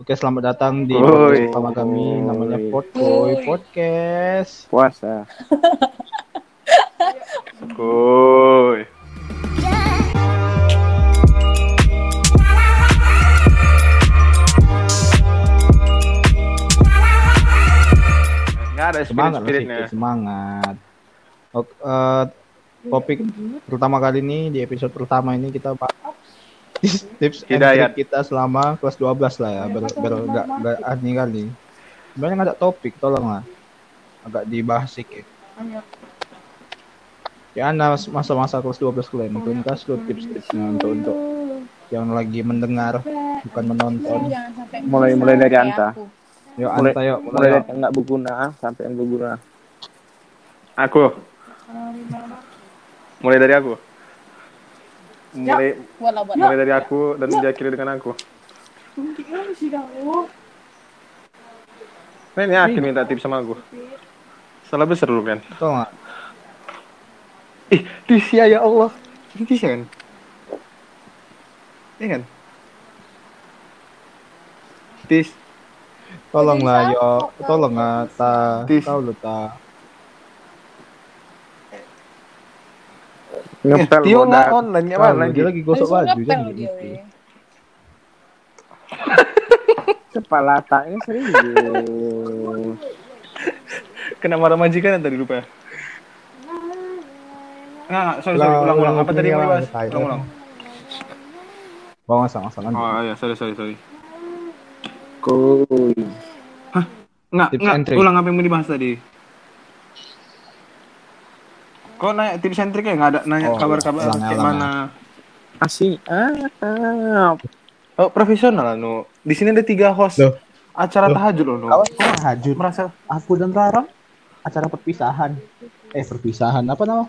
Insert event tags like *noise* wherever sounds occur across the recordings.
Oke, selamat datang di podcast pertama kami namanya Podboy Podcast. Puasa. *laughs* Kuy. Nggak ada spirit Semangat spiritnya. sedikit, semangat. Oke, eh, topik pertama kali ini di episode pertama ini kita bahas tips Hidayat. kita selama kelas 12 lah ya, ber, ber, nggak nggak aneh kali. Sebenarnya nggak ada topik, tolong lah. Agak dibahas sedikit. Ya, anda masa-masa kelas 12 kalian, mungkin kasih tips-tipsnya untuk untuk yang lagi mendengar, bukan menonton. Mulai- mulai dari Anta. aku. Yuk, Mulai, anta yuk, mulai mulai. dari yang nggak berguna sampai yang berguna. Aku. Mulai dari aku. Mulai bola. mulai dari aku dan diakhiri dengan aku. Nah, ini akhir minta tips sama aku. Salah besar lu kan. Tolong nggak? Ih, Tisya ya Allah. Ini Tisya kan? Iya kan? Tis. Tolong lah, yo, tolong lah, ta, Tis. tahu lu ta. Ngepel Tio nggak online ya Tahu mana dia lagi gosok baju jadi dia, gitu. Kepala taknya serius. Kena marah majikan tadi lupa ya? Nggak, nggak, sorry, sorry, Ulang, ulang, Apa tadi yang mau ulang, ulang. Bawa masang-masang aja. Oh iya, sorry, sorry, sorry. Kuy. Nggak, Tips nggak, and trick. ulang apa yang mau dibahas tadi? Kok nanya tips and trick ya? Nggak ada nanya Oh, kabar-kabar ulang, kayak ulang, mana? Asik. Ah. Oh, profesional lah, Nu. Di sini ada tiga host Loh. acara Loh. tahajud loh, Nu. Kawan hajud. Merasa Aku dan Rara acara perpisahan. Eh, perpisahan apa nama?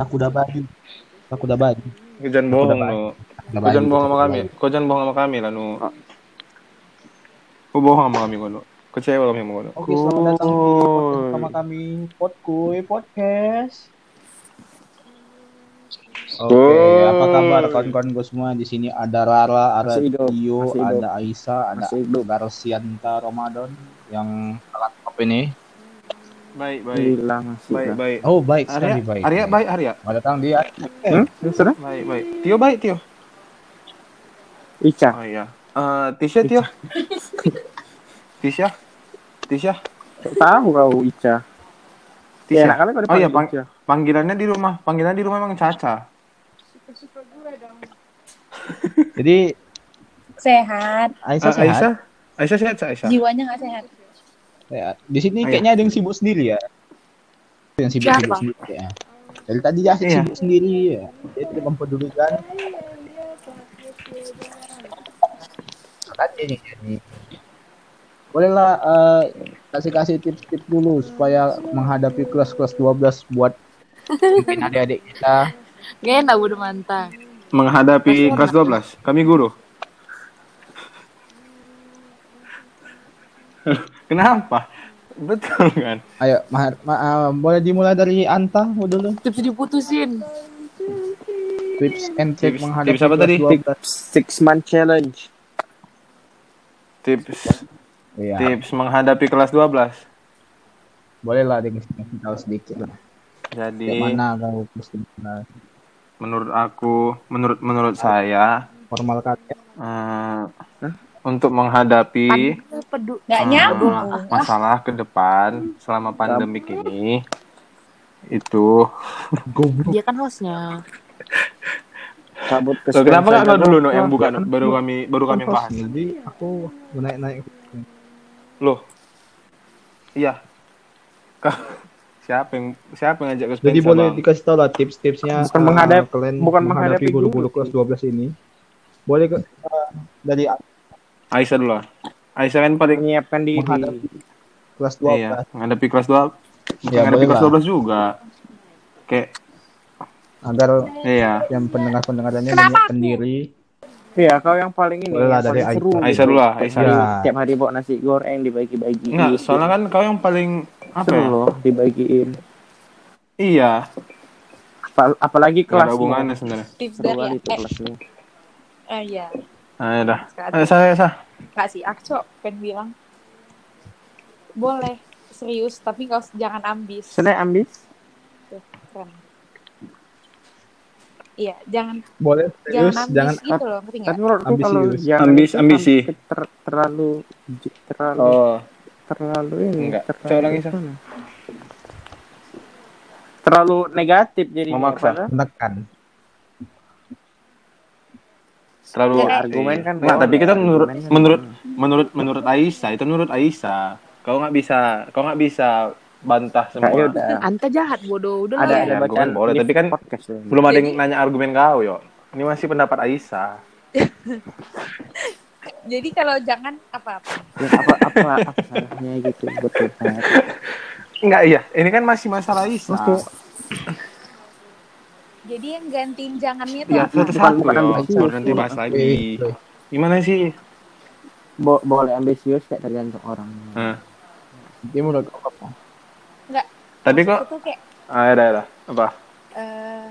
Aku udah baju. Aku udah baju. Jangan bohong, Kau jangan bohong sama kami. Kau jangan bohong sama kami lah, Nu. Kau bohong sama kami, kau, Nu. Kecewa kami sama Nu. Oke, selamat datang bersama kami Podkuy Podcast. Oke, apa kabar kawan-kawan gue semua? Di sini ada Rara, ada Tio, ada Aisyah, ada. Garsianta Ramadan yang alat apa ini? Baik, baik. Masih. Baik, baik. Oh, baik Arya, sekali baik. Arya, baik, Arya. Selamat datang di Hmm? Sudah? Baik, baik. Tio, baik, Tio. Ica. Oh iya. Eh, Tisha, Tio. *laughs* Tisha. Tisha. Tahu kau Ica. Tisha. Ya, enak kali kau Oh iya, pang Ica. panggilannya di rumah. Panggilannya di rumah emang Caca. Jadi *laughs* Sehat. Aisyah Eh, sehat. Aisyah. Aisyah sehat, Aisyah. Jiwanya nggak sehat. Ya, di sini Ayo. kayaknya ada yang sibuk sendiri ya. Yang sibuk-sibuk Siapa? sendiri ya. Dari tadi dia asik Iya. sibuk sendiri ya. Dia tidak mempedulikan. Makanya nih, Bolehlah eh, kasih-kasih tips-tips dulu supaya menghadapi kelas-kelas 12 buat *laughs* mungkin adik-adik kita. Gak enak bodo mantap. Menghadapi kelas 12. Kami guru. *laughs* Kenapa? Betul kan? Ayo, Mahar, ma- eh, boleh dimulai dari Anta dulu. Tips diputusin. Tips and trick Tips- menghadapi tips apa kelas tadi? 12. Six month challenge. Tips Iya. tips menghadapi kelas 12. Bolehlah dikasih tahu sedikit lah. Jadi mana kenal menurut aku, menurut menurut saya formal kalian. eh, untuk menghadapi Pedu. Gak eh, masalah ke depan selama pandemik ini itu Dia kan hostnya. Cabut ke Loh, kenapa nggak dulu no yang Wah, buka kan baru kami baru kami Kan bahas host, Jadi aku naik-naik. Loh iya siapa yang siapa yang ngajak ke Jadi Spencer, boleh Bang? dikasih tahu lah tips-tipsnya Bukan eh, menghadap- kalian bukan menghadapi guru-guru guru kelas 12 ini. Boleh ke eh, dari Aisyah dulu lah Aisyah kan paling menyiapkan diri. menghadapi kelas 12. iya menghadapi kelas 2 Ya, menghadapi boleh kelas lah. 12 juga kayak Agar iya yang pendengar-pendengarannya menyiapkan diri. Iya, kau yang paling ini. Lah dari paling seru. Aisyah dulu lah Aisyah Ya. Tiap hari bawa nasi goreng dibagi-bagi. Enggak, soalnya kan kau yang paling apa seru ya? loh dibagiin. Iya, Apa- apalagi nggak ada kelas hubungannya sebenarnya. Tips Seru dari kali itu kelasnya. eh, iya. Nah, ya dah. Sekarang. Eh, saya, saya. Enggak sih, aku cok pengen bilang boleh serius tapi usah- jangan ambis. Seneng ambis? Tuh, keren. Iya, jangan Boleh serius, jangan ambis jangan gitu loh, ngerti? Tapi menurutku kalau Ambisius. jangan Ambis- itu ambisi. ter- terlalu terlalu Oh, terlalu ini Enggak. terlalu, mana? terlalu negatif jadi Memaksa. menekan. terlalu Jadi- argumen kan Nggak, tapi kita menurut kan menurut menurut menurut Aisyah itu menurut Aisyah. Kau nggak bisa, kau nggak bisa bantah semua. yaudah. Anta jahat bodoh. Udah ada lah. ya, ada bacaan argumen boleh, ini tapi kan podcast ya. Belum ada yang Jadi- nanya argumen kau, yo. Ini masih pendapat Aisyah. *laughs* Jadi kalau jangan apa-apa. Ya, apa apa apa salahnya gitu berdebat Enggak iya, ini kan masih masalah Aisyah. Oke. Jadi yang gantiin jangannya tuh Ya, apa? yo. ambisius. Baru nanti bahas lagi. Gimana sih? Bo- boleh ambisius kayak tergantung orang Hah. Jadi menurut apa? Tapi kok kayak ah, ada ada. Apa? eh,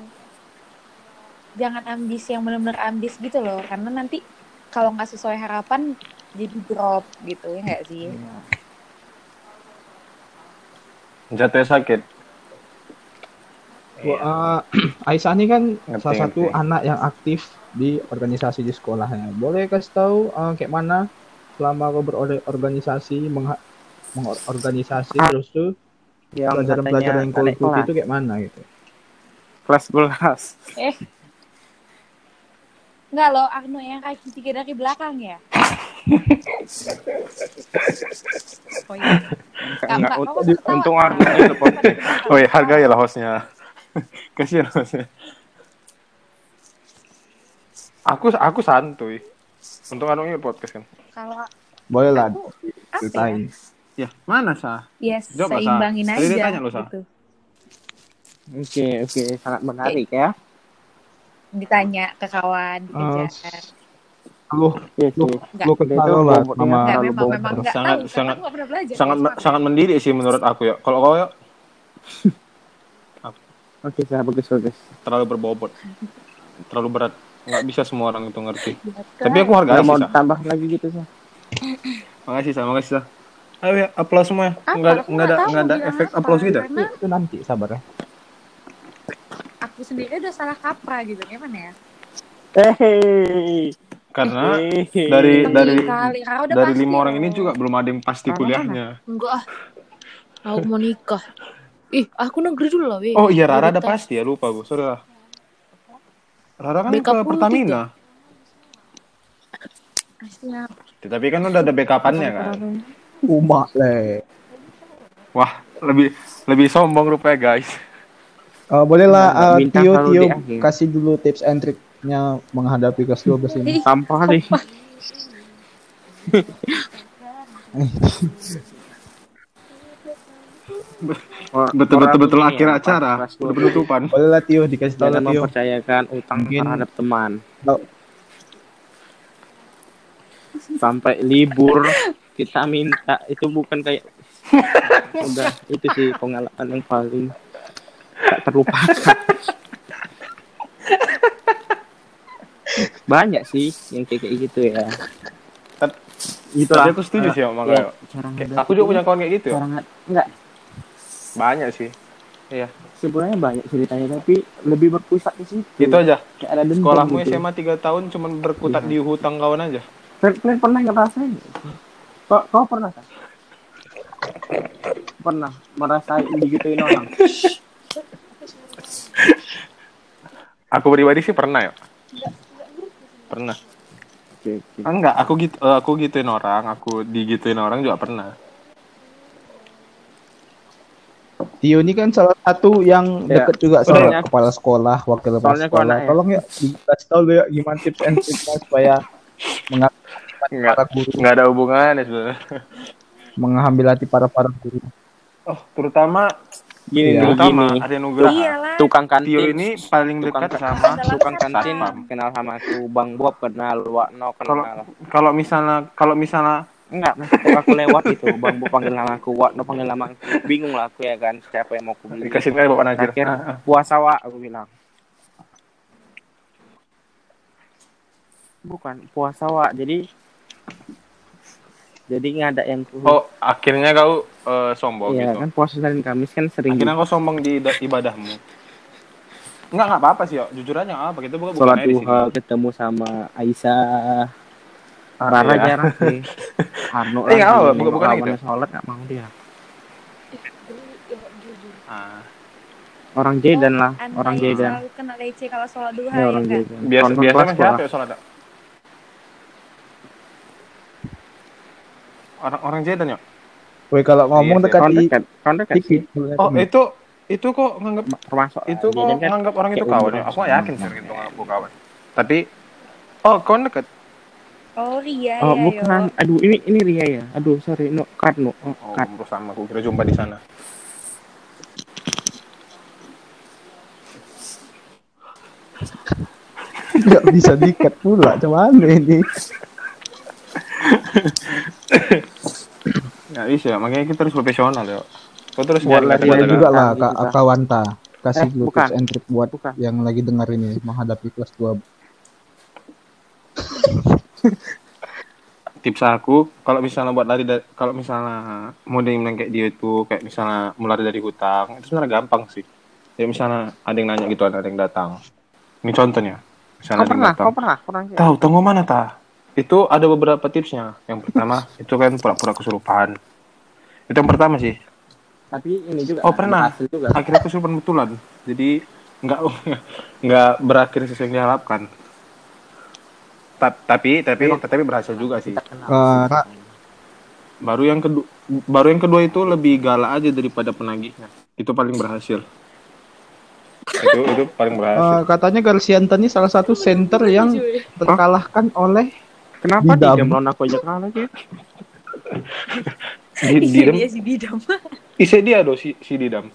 jangan ambis yang benar-benar ambis gitu loh, karena nanti kalau nggak sesuai harapan jadi drop gitu ya nggak sih? Jatuhnya sakit. Wah, eh, *clears throat* Aisyah ini kan Ngerti, salah satu ngerti. anak yang aktif di organisasi di sekolahnya. Boleh kasih tahu eh, kayak mana selama kau berorganisasi, mengorganisasi terus tuh yang pelajaran-pelajaran yang ikuti kelas itu kayak mana gitu? kelas belas Eh, nggak loh, Agno yang kaki tiga dari belakang ya? *laughs* oh iya. Enggak, untung Agno itu podcast. Oh iya, hargai lah hostnya. *laughs* Kasihan hostnya. Aku aku santuy. Untung anu ini podcast kan. Kalau Boleh lah aku apa ya? Ya, mana sah? Ya, Jawab, Sa. seimbangin dia aja. tanya lo, Sa. gitu. oke oke sangat menarik ya Ditanya ke kawan, Eh, dikejar. Lu Iya Enggak. sih. lu Itu kesal lah sama memang, memang enggak Sangat- tahu. sangat- belajar. Sangat sangat mendidik sih menurut aku ya. Kalau kau ya *laughs* oke saya bagus bagus terlalu berbobot. Terlalu berat. Nggak bisa semua orang itu ngerti. Betul. Tapi aku hargai sih, mau Sa. tambah lagi gitu sih Makasih, Sa. Makasih, Sa. Ayo ya, aplaus semua. ya. Enggak Aku enggak ada enggak ada efek apa, aplaus gitu. Karena itu nanti sabar ya. aku sendiri udah salah kaprah gitu. Gimana ya? Hehehe. Karena Hehehe. dari Tapi dari kali, dari lima orang ini juga belum ada yang pasti Mana, kuliahnya. Enggak ah. Aku mau nikah. Ih, aku negeri dulu lah, weh. Oh iya, Rara ada Udah pasti ya, lupa gue. Sorry lah. Rara kan Backup ke Pertamina. Tapi kan udah ada backupannya kan. Umak le. Wah, lebih lebih sombong rupanya guys. Eh, bolehlah eh, bintang Tio Tio kasih dulu tips and triknya menghadapi kelas 12 ini. Sampah nih Betul-betul betul Orang akhir ini, acara, udah 12. penutupan. Bolehlah Tio dikasih tahu jangan Tio. mempercayakan utang Mungkin- terhadap teman sampai libur kita minta itu bukan kayak *laughs* udah itu sih pengalaman yang paling tak terlupakan banyak sih yang kayak kayak gitu ya Itulah. Tapi aku setuju sih sama ya, cara Kayak Aku juga punya kawan kayak gitu ya. orang enggak Banyak sih. Iya, sebenarnya banyak ceritanya tapi lebih berpusat di situ itu aja. kayak ada dendam Sekolahmu gitu. SMA 3 tahun cuman berkutat Iya. di hutang kawan aja. Kalian pernah ngerasain? Kau, kau pernah kan? Pernah merasain digituin orang? Aku pribadi sih pernah ya. Pernah. Oke, oke. Ah, Enggak, aku gitu eh, aku gituin orang, aku digituin orang juga pernah. Tio ini kan salah satu yang Ya, dekat juga sama soalnya- kepala sekolah, wakil kepala sekolah. Tolong ya dikasih tahu ya gimana tips and triknya supaya mengambil Guru, enggak ada hubungannya sebenarnya. mengambil hati para para guru. Oh, terutama Gini Iya. nih, terutama gini. Arya Nugraha. Iyalah. Tukang Tio kantin. ini paling tukang, dekat sama tukang kantin Satpam. kenal sama aku, Bang Bob kenal, Wakno Kalau kenal. kalau misalnya kalau misalnya Enggak, aku lewat itu, Bang Bob panggil nama aku, Wakno panggil nama aku. Bingung lah aku ya kan, siapa yang mau aku beli. dikasih kayak Bapak Najir. Akhir Ah, ah. puasa Wak, aku bilang. Bukan, puasa Wak. Jadi Jadi nggak ada yang khusus. Oh, akhirnya kau eh, sombong iya gitu. kan puasa Senin Kamis kan sering Akhirnya kau sombong di da- ibadahmu. Enggak, enggak apa-apa sih, yo. Jujur aja enggak apa. Kita bukan sholat bukan di sini. duha ketemu sama Aisyah. Rara iya. jarang sih. *laughs* Arno Eh, nggak apa-apa, lagi bukan- bukan lawannya itu. sholat nggak mau dia. Ah, Orang Jedan lah, Anda orang selalu kena lece kalau sholat duha Ya, ya orang kan? Jedan. biasa biasa mah siapa ya sholat? Orang orang Jedan ya? Woi kalau ngomong Iya, dekat di dekat, dekat sih. dikit. Oh, itu itu kok nganggap Termasuk itu kok Jedan kan nganggap orang itu kawan ya? Aku nggak yakin sih itu nganggap gua kawan. Tapi oh, kawan deket. Oh Ria Oh, ya bukan. Aduh, ini ini Ria ya. Aduh, sorry. No, Karno. Oh, Oh, umroh sama aku kira jumpa di sana. Nggak bisa dikat pula, cuman ini. Nggak bisa, makanya kita harus profesional ya. Kau terus Buat latihan juga lah Kak. Akawanta. Kasih Eh, bukan. tips and trick buat Bukan. yang lagi dengar ini menghadapi kelas 2. *laughs* Tips aku, kalau misalnya buat lari dari, kalau misalnya mau yang kayak dia itu, kayak misalnya mau lari dari hutang, itu sebenarnya gampang sih. Ya misalnya ada yang nanya gitu, ada yang datang. Ini contohnya. Misalnya Kau pernah, datang. kau pernah, pernah. Tahu, tunggu mana ta? Itu ada beberapa tipsnya. Yang pertama, itu kan pura-pura kesurupan. Itu yang pertama sih. Tapi ini juga. Oh, pernah. berhasil juga. Akhirnya kesurupan betulan. Jadi nggak *laughs* nggak berakhir sesuai yang diharapkan. Ta- tapi tapi tapi berhasil juga sih. Eh, Ra, Baru yang kedua baru yang kedua itu lebih galak aja daripada penagihnya. Itu paling berhasil. itu itu paling berhasil. eh, katanya Garcianta ini salah satu center yang terkalahkan oleh Kenapa Bidam. dia melawan aku aja kalah sih? *laughs* di, di, Iya dia si bidam. *laughs* isi dia do si si Didam.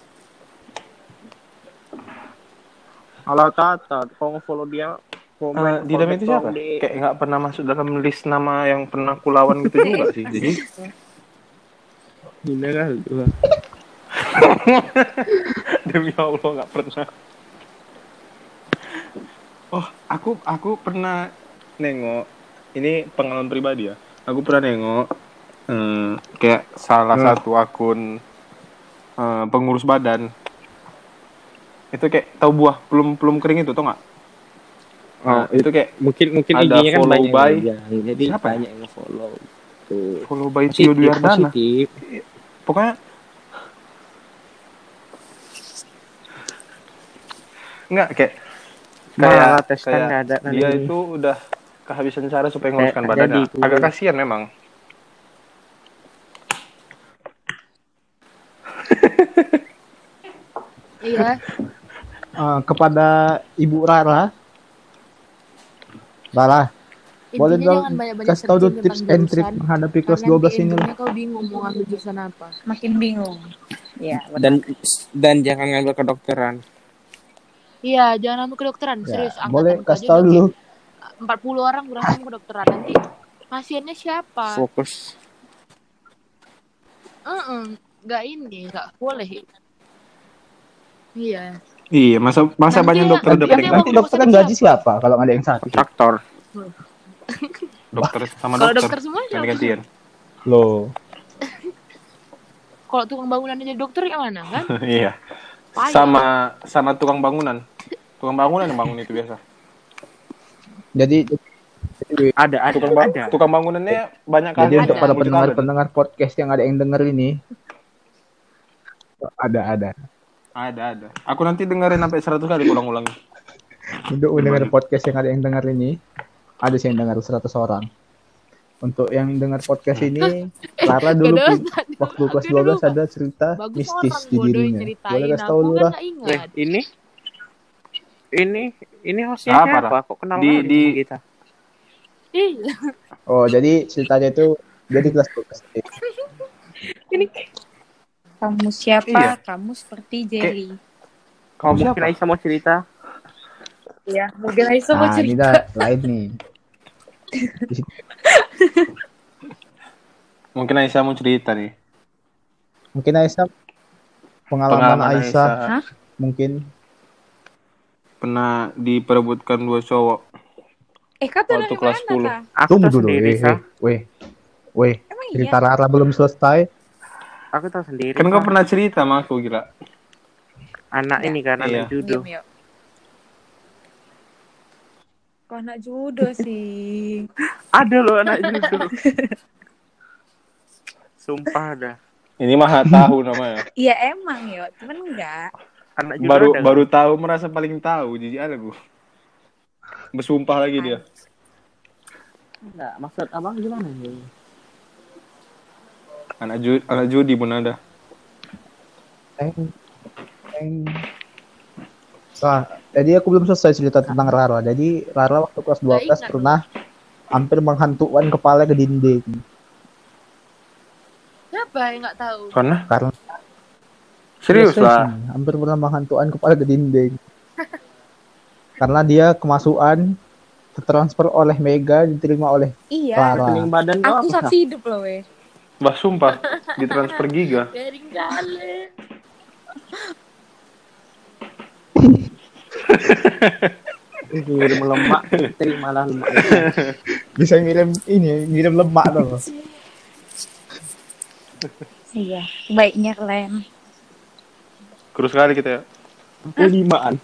Kalau Tata, kau nge-follow dia komen Didam itu siapa? di Kayak nggak pernah masuk dalam list nama yang pernah kulawan gitu juga sih. *laughs* Jadi Gila kan demi Allah nggak pernah. Oh, aku aku pernah nengok. Ini pengalaman pribadi ya. Aku pernah nengok eh, kayak salah Hmm. satu akun eh, pengurus badan. Itu kayak tahu buah belum belum kering itu tau nggak? Oh, Nah, itu kayak mungkin mungkin Ada kan follow banyak by. yang jadi Siapa ya? banyak yang nge-follow. Tuh. follow by Tio Duyardana. Pokoknya Enggak kayak Malah kayak kan kayak ada dia itu udah kehabisan cara supaya Kayak nguruskan nggak badannya. jadi. Agak kasihan memang. Iya. *laughs* eh, kepada Ibu Rara. Rara, boleh dong kasih tahu dulu searching tips and trick menghadapi kelas Karena 12 nanti ini lah. kau bingung mau ngambil jurusan apa. Makin bingung. Iya, benar. Dan dan jangan ngambil kedokteran. Iya, jangan ambil kedokteran, Ya, serius. angkatan boleh kasih tahu udah dulu. 40 orang berhasil ambil kedokteran nanti. Pasiennya siapa? Fokus. Heeh, nggak ini, nggak boleh. Iya. Iya, masa masa Nanti banyak ya- dokter nanti Nanti dokter kan gaji siapa kalau nggak ada yang sakit? Kontraktor. *laughs* dokter sama Kalau dokter. dokter semua siapa? ganti-gantian. Loh, *laughs* Kalau tukang bangunan jadi dokter yang mana kan? *laughs* iya. Payah. Sama sama tukang bangunan. Tukang bangunan yang bangun itu biasa. Jadi Ada ada Tukang, ba- ada. tukang bangunannya banyak jadi kali. untuk Ada. para Muncul pendengar ada. pendengar podcast yang ada yang denger ini ada ada Ada ada. Aku nanti dengerin sampai 100 kali ulang-ulang. untuk mendengar podcast yang ada yang denger ini ada sih yang dengar 100 orang untuk yang dengar podcast ini *laughs* Lara dulu ada- waktu kelas ada dulu 12 ada cerita Bagus mistis di dirinya boleh kasih tahu kan lah nggak Eh, ini ini ini hostnya Apa, siapa? Kok kenal Di- di- sama kita? Iya. oh jadi ceritanya itu jadi kelas 12 Kamu siapa? Iya. Kamu seperti Jelly. Kalau Kamu mungkin siapa? Aisyah mau cerita, Iya, mungkin Aisyah mau nah ini cerita. dah lain nih *laughs* Mungkin Aisyah mau cerita nih. mungkin Aisyah pengalaman, Pengalaman Aisyah, Aisyah Hah? mungkin pernah diperebutkan dua cowok. Eh, kata Waktu dari kelas mana, 10. Ta? aku tunggu dulu sendiri, weh Sa. weh weh Emang Emang Cerita iya. Rara belum selesai. Aku tahu sendiri. Kan kau pernah cerita sama aku gila. anak ini kan Iya. anak judo. Diam. Kok anak judo sih? *laughs* Ada loh anak judo. *laughs* Sumpah ada. Ini mah tahu namanya. Iya emang yuk, cuman enggak. Anak judo baru ada. baru tahu merasa paling tahu jijik ada gue. Bersumpah lagi dia. Enggak, maksud abang gimana nih? Anak judi, anak judi pun ada. Teng. Teng. Nah, jadi aku belum selesai cerita tentang Rara. Jadi Rara waktu kelas 12 ingat. pernah hampir menghantukan kepala ke dinding Siapa yang nggak tahu? Karena karena serius lah. hampir pernah menghantukan kepala ke dinding. *laughs* karena dia kemasukan tertransfer oleh Mega diterima oleh Iya. Rara. Rekening badan Aku saksi hidup loh weh. Bah sumpah ditransfer giga. *laughs* Garing kali. Ngirim lemak, terimalah lemak. *laughs* bisa ngirim ini, ngirim lemak tuh. Iya. Baiknya kalian. Kurus sekali kita ya. Limaan.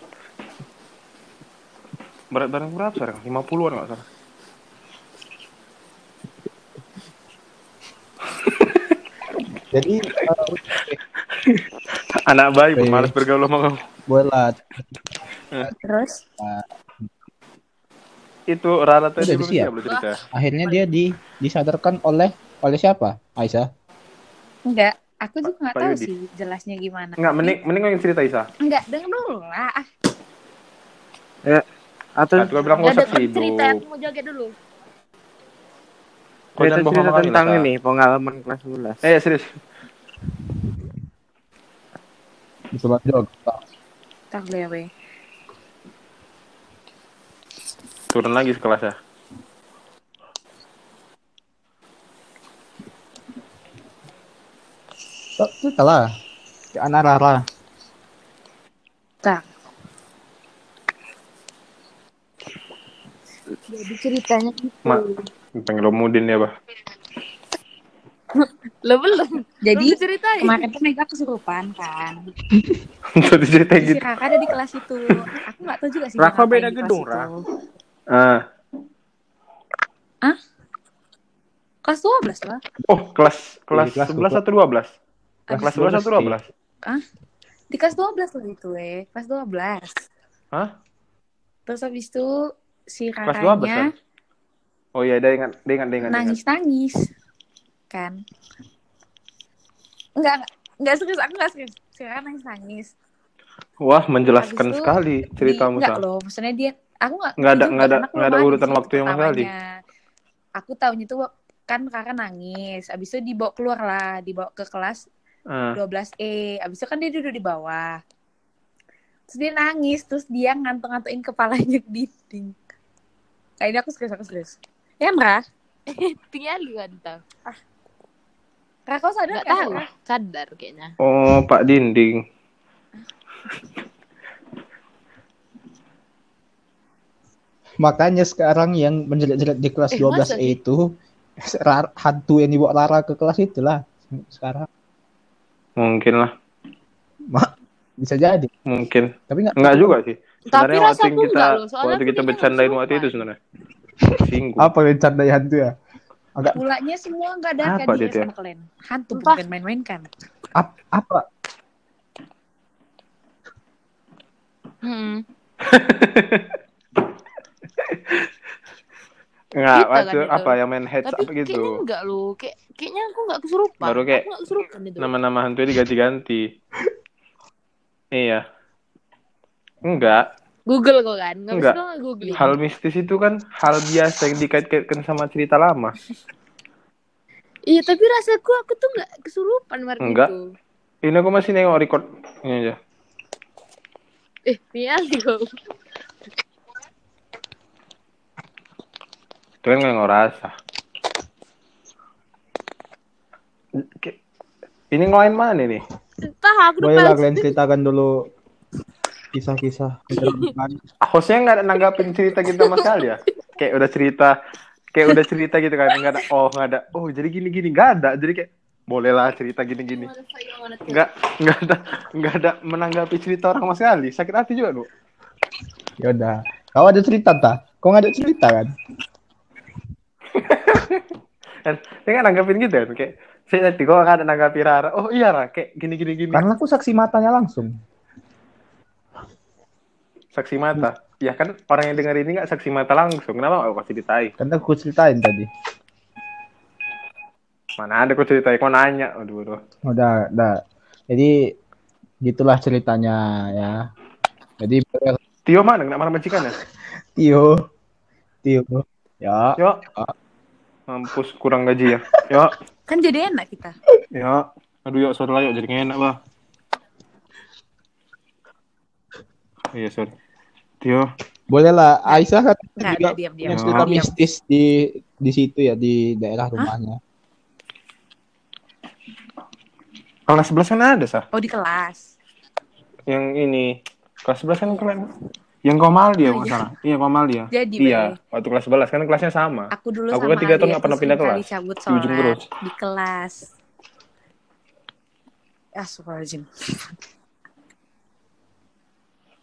Berat badan berapa sekarang? 50-an nggak salah. Jadi eh, *laughs* Anak bayi pun Oke. malas bergaul sama kau. bola Terus? Itu Rara tadi Udah belum siap belum cerita. akhirnya dia di disadarkan oleh oleh siapa? Aisyah. Enggak. Aku juga nggak tahu Yudi. sih jelasnya gimana. Enggak, mending mending yang cerita Isa. Enggak, denger dulu lah. Ah, Atau Nah, gua bilang Nggak gak usah ada cerita, aku mau joget dulu. Kau cerita kami, tentang ini pengalaman kelas 11. Eh serius. Coba jog. tak boleh weh. Turun lagi sekelas ya. Cerita lah. Anak Rara. Tak. Jadi ceritanya gitu. Ma, pengen lo mudin ya, Bah. Lo belum. Jadi Belum ceritain. kemarin tuh Mega kesurupan kan. *laughs* Untuk diceritain Si gitu. Raka ada di kelas itu. Aku nggak tahu juga sih. Raka beda gedung, itu. Ra. Ah. Kelas 12 lah. Oh, kelas kelas kelas 11 atau 12? Kelas Kelas 11 atau 12? Di kelas 12 loh itu weh. Kelas 12. Hah? Terus habis itu si Kelas 12 kan? Oh iya, dia ingat, dia ingat, dia ingat. nangis-nangis. Kan. Enggak, enggak, enggak serius. Aku enggak serius. Si Raka nangis-nangis. Wah, menjelaskan itu sekali ceritamu, enggak loh, maksudnya dia aku enggak Nggak ada- juga, nggak ada- karena aku nggak ada urutan waktu yang sekali. Aku tahunya tuh kan kakak nangis, abis itu dibawa keluar lah, dibawa ke kelas Ah. 12E, abis itu kan dia duduk di bawah. Terus dia nangis, terus dia ngantung-ngantuin kepalanya ke dinding. Kayaknya aku serius, aku serius. Ya, Mra? *laughs* Tinggal lu kan. Ra, kau sadar Nggak tahu. Ra? Sadar kayaknya. Oh, Pak Dinding. Makanya sekarang yang menjelat-jelat di kelas Eh, 12 masa sih? itu *laughs* hantu yang dibawa Rara ke kelas itulah sekarang Mungkin lah, bisa jadi mungkin. tapi nggak Enggak juga sih. Tapi Sebenarnya waktu yang rasaku kita enggak loh, waktu kita bercandain nggak waktu itu sebenarnya. Singgung. apa yang candai hantu ya agak Pulanya semua nggak ada Apa kan dia sama kalian. Hantu Entah. bukan main-main kan. ap- apa Hmm. *laughs* *laughs* Enggak, Kita kan waktu itu. apa yang main heads Tapi apa kayaknya gitu. enggak loh. Kayak kayaknya aku enggak kesurupan. Baru kayak aku enggak kesurupan itu. Nama-nama hantunya diganti-ganti. Iya. Enggak, Google kok kan? Enggak Enggak. bisa googling. hal mistis itu kan hal biasa yang dikait-kaitkan sama cerita lama. *laughs* Iya, tapi rasaku aku tuh enggak kesurupan waktu Enggak. itu. Ini aku masih nengok record ini aja. Eh, Mial kok. Kan nggak ngerasa. Kayak- Ini ngelain mana nih? Entah aku udah boleh lah males. kalian ceritakan dulu kisah-kisah. Hostnya nggak ada nanggapin cerita kita sama sekali ya? Kayak udah cerita kayak udah cerita gitu kan nggak ada oh nggak ada oh jadi gini gini nggak ada jadi kayak bolehlah cerita gini gini nggak nggak ada nggak ada menanggapi cerita orang sama sekali sakit hati juga lu Ya udah. Kau ada cerita tak? Kau nggak ada cerita kan? Kan dia kan nanggapin gitu kan kayak saya tadi kok ada nanggapi Rara. Oh iya Rara kayak gini gini gini. Karena aku saksi matanya langsung. saksi mata? Ya kan orang yang denger ini nggak saksi mata langsung. Kenapa? Aku kasih ditai. Karena aku ceritain tadi. mana ada aku ceritain kau nanya? Aduh aduh. Udah, udah. Jadi gitulah ceritanya ya. Jadi Tio mana? Nggak marah majikannya Tio, Tio, ya, Yo. Mampus kurang gaji ya. Yo. Kan jadi enak kita. Ya. Aduh yuk lah yuk jadi enak bah. Iya sorry. Tio. boleh lah. Aisyah kan Nggak, juga diam, diam. punya cerita Diam. mistis di di situ ya di daerah rumahnya. Kelas 11 kan ada sah. Oh di kelas. Yang ini kelas 11 kan keren. Yang Komal dia Oh, iya. salah. Iya Komal dia. Jadi, iya. Waktu kelas 11 kan kelasnya sama. Aku dulu Aku sama kan tiga tahun Adi, nggak pernah pindah kelas. cabut Di ujung terus. di kelas. Astagfirullahaladzim.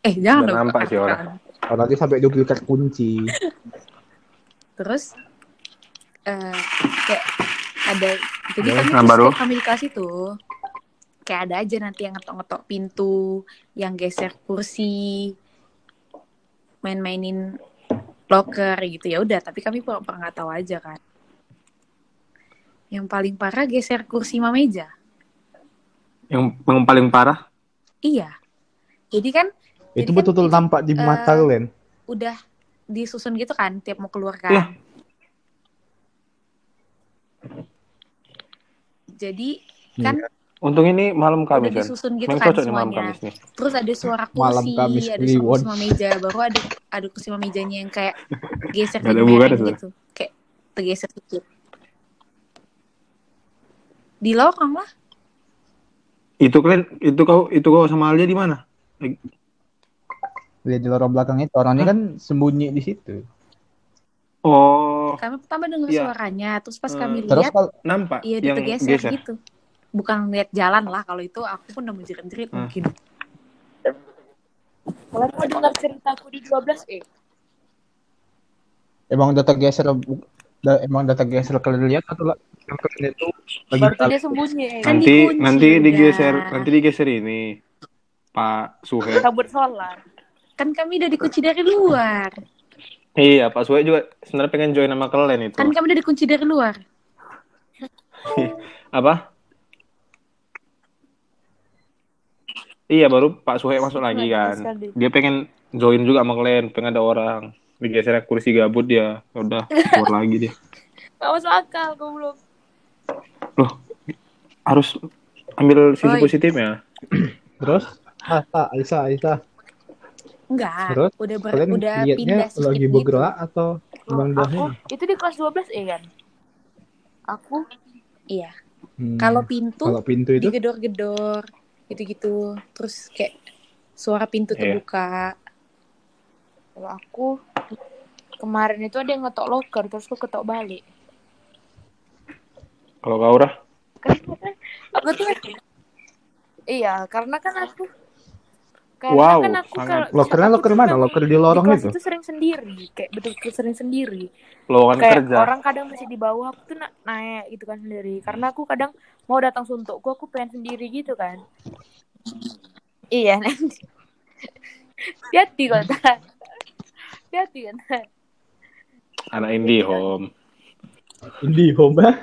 Eh jangan dong. nampak sih orang. Oh, nanti sampai duplikat kunci. Terus eh kayak ada jadi Ya, kami baru. kami di kelas itu kayak ada aja nanti yang ngetok-ngetok pintu, yang geser kursi, main-mainin locker gitu ya udah tapi kami pura-pura nggak tahu aja kan yang paling parah geser kursi meja Yang, yang paling parah. iya jadi kan Itu Jadi kan betul-betul itu, tampak di mata eh, kalian. udah disusun gitu kan tiap mau keluar kan Iya. jadi kan Untung ini malam Kamis udah kan. disusun gitu kan malam semuanya Kamis nih. terus ada suara *laughs* Malam kursi Kamis ada suara kursi meja baru ada ada kursi mejanya yang kayak *laughs* geser ada mereng gitu kayak tergeser dikit di lorong lah Itu kalian itu kau itu kau sama Alia di mana? Lihat di lorong belakang itu orangnya kan sembunyi di situ. Oh, kami pertama dengar Iya. suaranya terus pas Hmm. kami Terus lihat kalau nampak iya yang geser. gitu bukan lihat jalan lah kalau itu aku pun udah menjerit-jerit Hmm. mungkin Kalian mau dengar ceritaku di 12 eh? emang udah tergeser udah- emang udah tergeser kalian lihat atau lah yang kalian itu lagi dia sembunyi eh. Kan Nanti nanti digeser nanti digeser ini Pak Suhe. Kabut sholat. kan kami udah dikunci dari luar Iya, Pak Suhe juga sebenarnya pengen join sama kalian itu. kan kami udah dikunci dari luar *laughs* Apa? Iya, baru Pak Suhe masuk lagi kan. sekali. Dia pengen join juga sama kalian, pengen ada orang. Digeser kursi gabut dia. Ya Udah, keluar *laughs* lagi dia. Gak masuk akal, goblok. Loh, harus ambil sisi Oi. positifnya. *clears throat* terus ah, ah Aisyah Aisyah enggak Terus, udah ber- kalian udah pindah lagi gitu. bergerak atau emang udah Aku, itu di kelas 12 eh kan? Aku, iya Hmm, kalau pintu kalau pintu itu digedor-gedor gitu-gitu terus kayak suara pintu Iya. terbuka kalau aku kemarin itu ada yang ngetok loker terus aku ketok balik. Kalau kau Rah? Kan aku tuh iya, karena kan aku karena Wow, kan aku kalau Lokernya loker mana? Loker di lorong kelas itu? itu sering sendiri, kayak betul-betul sering sendiri. Lowongan kayak kerja. orang kadang masih di bawah aku tuh na- naik gitu kan sendiri karena aku kadang mau datang suntukku aku pengen sendiri gitu kan iya nanti hati kok hati kan. Anak indie home. Indie home *laughs* ah.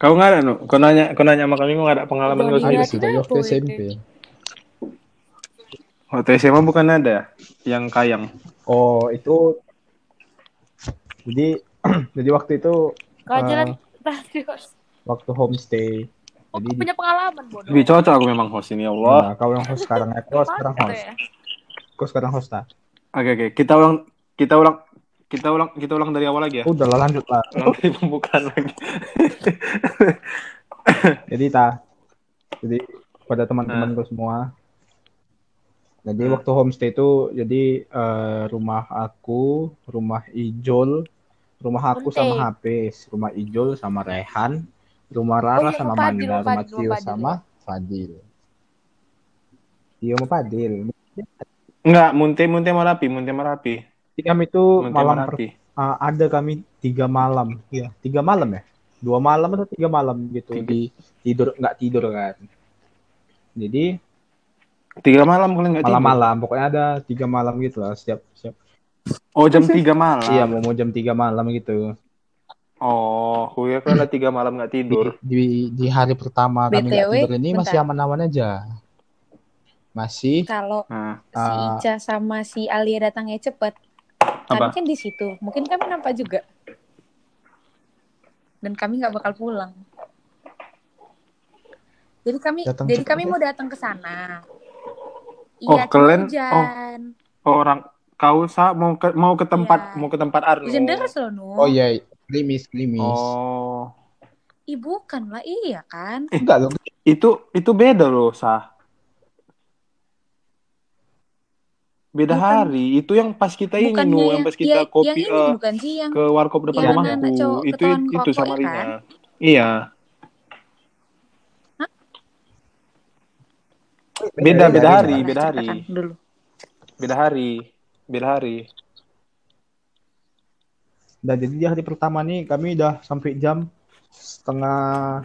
Kau nggak ada, Nu? Kau nanya, kau nanya sama kami, nggak ada pengalaman kau sendiri? sih dari waktu SMP Waktu SMA bukan ada yang kayang. oh itu jadi *clears throat* jadi waktu itu kau Eh, jalan *laughs* waktu homestay oh, jadi punya pengalaman bodoh Lebih cocok aku memang host ini, ya Allah. nah, kau yang host sekarang ya kau sekarang Mantap host ya. kau sekarang host tak Oke oke, kita ulang kita ulang kita ulang kita ulang dari awal lagi ya. udah lah lanjut lah *laughs* dari pembukaan lagi. *laughs* jadi ta jadi pada Ah. teman-temanku semua Jadi Hmm. waktu homestay itu jadi eh, rumah aku, rumah Ijol, rumah aku sama Homestay. Hafiz, rumah Ijol sama Rehan, rumah Rara Oh iya, sama Fadil, Manda, rumah Tio sama Fadil. Tio sama Fadil. Enggak, Munte Munte Merapi, Munte Merapi. Jadi kami itu Munte malam per- ah, ada kami tiga malam, ya tiga malam ya, dua malam atau tiga malam gitu Tiga. di tidur nggak tidur kan. Jadi Tiga malam kalian nggak tidur? malam-malam pokoknya ada tiga malam gitu lah setiap setiap Oh, jam tiga malam. iya mau mau jam tiga malam gitu. Oh, gue kira ada tiga malam nggak tidur. di, di, di hari pertama kami nggak BTW, tidur ini masih aman-aman aja. Masih Kalau Nah, si Ah. Ica sama si Alia datangnya cepet, kami kan di situ. Mungkin kami nampak juga. Dan kami nggak bakal pulang. Jadi kami, Datang jadi kami ya? mau datang ke sana. Oh, Iya, cuma kalian- hujan. orang kau sa mau ke mau ke tempat Iya. mau ke tempat Arno. Hujan deras loh, Nu. oh iya klimis klimis. Oh, Ih, bukan lah, iya kan? Enggak loh. itu itu beda loh, Sah. Beda Bukan. hari. Itu yang pas kita ini Bukannya nu, yang pas kita ya, kopi yang ini eh, bukan sih yang ke warkop depan yang rumahku. cowok Itu itu rokok sama ya Rina. kan? Iya. Beda Beda beda hari, beda hari. dulu. Beda hari. Beda hari. Nah, jadi di hari pertama nih kami udah sampai jam setengah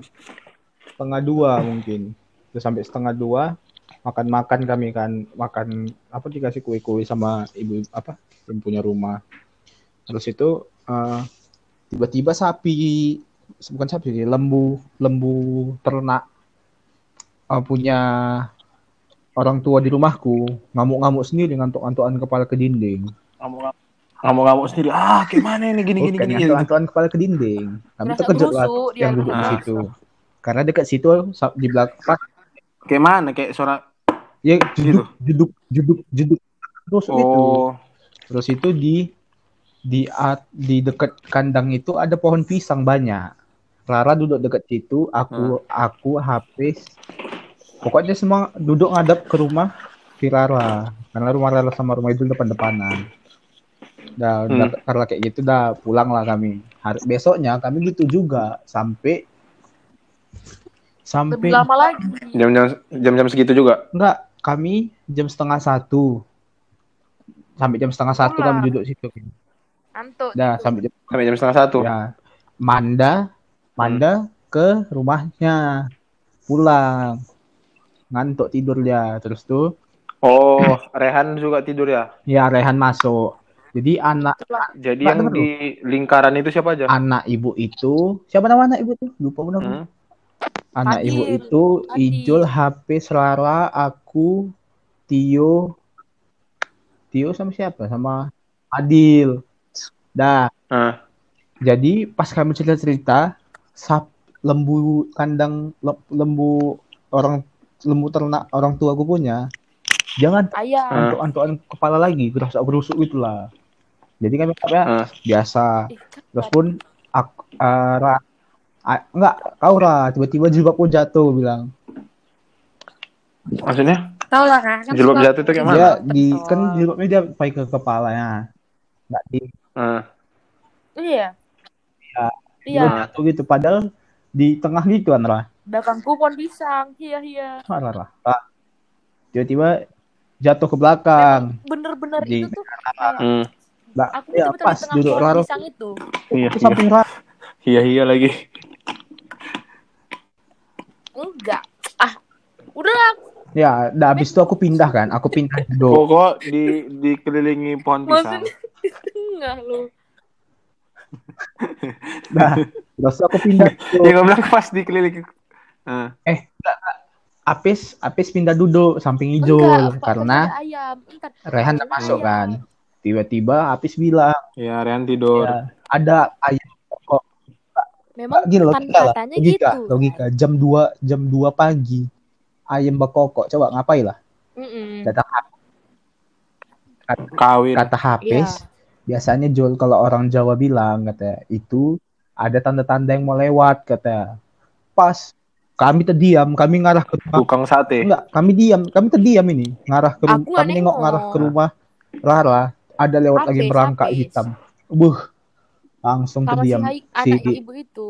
setengah dua mungkin. Udah sampai setengah dua makan-makan kami kan makan apa dikasih kue-kue sama ibu apa yang punya rumah. Terus itu eh, tiba-tiba sapi bukan sapi lembu lembu ternak eh, punya orang tua di rumahku ngamuk-ngamuk sendiri ngantuk-ngantukan kepala ke dinding. Ngamuk-ngamuk sendiri. Ah, gimana ini gini gini Bukan, gini. ngantuk-ngantukan kepala ke dinding. Kami Merasa terkejut lah yang duduk di situ. Karena dekat situ di belakang Kayak mana? Kayak suara ya Gitu. duduk duduk duduk duduk terus itu. oh. Terus itu di di at- di dekat kandang itu ada pohon pisang banyak. Rara duduk dekat situ, aku aku Hafiz. Pokoknya semua duduk ngadap ke rumah si Rara. Karena rumah Rara sama rumah itu depan-depanan. Dah, Hmm. dah, karena kayak gitu dah pulang lah kami. Hari besoknya kami gitu juga sampai sampai Lebih lama lagi. Jam-jam jam-jam segitu juga. enggak kami jam setengah satu sampai jam setengah satu kami duduk situ. Ngantuk. Dah sampai jam Sampai jam setengah satu. Ya, Manda, Manda ke rumahnya, pulang, ngantuk tidur dia. Terus tuh, Oh, Rehan juga tidur ya. ya Rehan masuk. Jadi anak Jadi yang denger di lingkaran itu siapa aja? anak ibu itu, siapa nama anak ibu tuh? Lupa benar. Hmm? Anak Adil. ibu itu Adil. Ijul, HP, Rara, aku, Tio, Tio sama siapa? Sama Adil. Dah. Ah. Jadi pas kami cerita-cerita, sap lembu kandang le- lembu orang lembu ternak orang tua gue punya, jangan Ayam. Ah. antuk-antukan kepala lagi, gerusuk gerusuk gitulah. Jadi kami ya Ah. biasa. Kan Terus pun aku eh, Ra- ah, enggak kau Ra, tiba-tiba jilbabku jatuh bilang. Maksudnya? Tahu lah kan? kan Jilbab jatuh itu kayak mana? Dia di Betul. kan jilbabnya dia pakai ke kepalanya. Enggak di Ah. Iya. Iya. Iya. jatuh gitu padahal di tengah gitu kan Ra. Belakangku pohon pisang. Iya, iya. Ra, Ra. Ra. Tiba-tiba jatuh ke belakang. Bener-bener Di- itu tuh kayak Hmm. Lah, aku ya pas duduk pohon Rara pisang itu. Iya, ke iya. Iya, iya lagi. Enggak. Ah, udah Ya, dah habis itu aku pindah kan, aku pindah duduk. Pokok di dikelilingi pohon pisang. Maksudnya *laughs* di tengah lu. Nah, terus aku pindah *laughs* nggak bilang pas dikelilingi. Ah. Apis, Apis pindah duduk samping Enggak, Ijul apa- karena ayam. Entar. Rehan Ada masuk ayam. kan. Tiba-tiba Apis bilang, Ya, Rehan tidur. ya, ada ayam kok. Memang Gini kan logika lah, katanya logika, gitu. logika. Jam 2 jam 2 pagi ayam bekokok. Coba ngapain lah? Mm-mm. Kata Kawin. kata Hafiz, biasanya Jul kalau orang Jawa bilang kata itu ada tanda-tanda yang mau lewat kata. Pas kami terdiam, kami ngarah ke rumah. Tukang sate. Enggak, kami diam, kami terdiam ini, ngarah ke rumah. Aku Kami nengok ngarah ke rumah Rara, ada lewat lagi merangkak habis. hitam. Buh. Langsung Sama si terdiam. Si, anak ibu itu.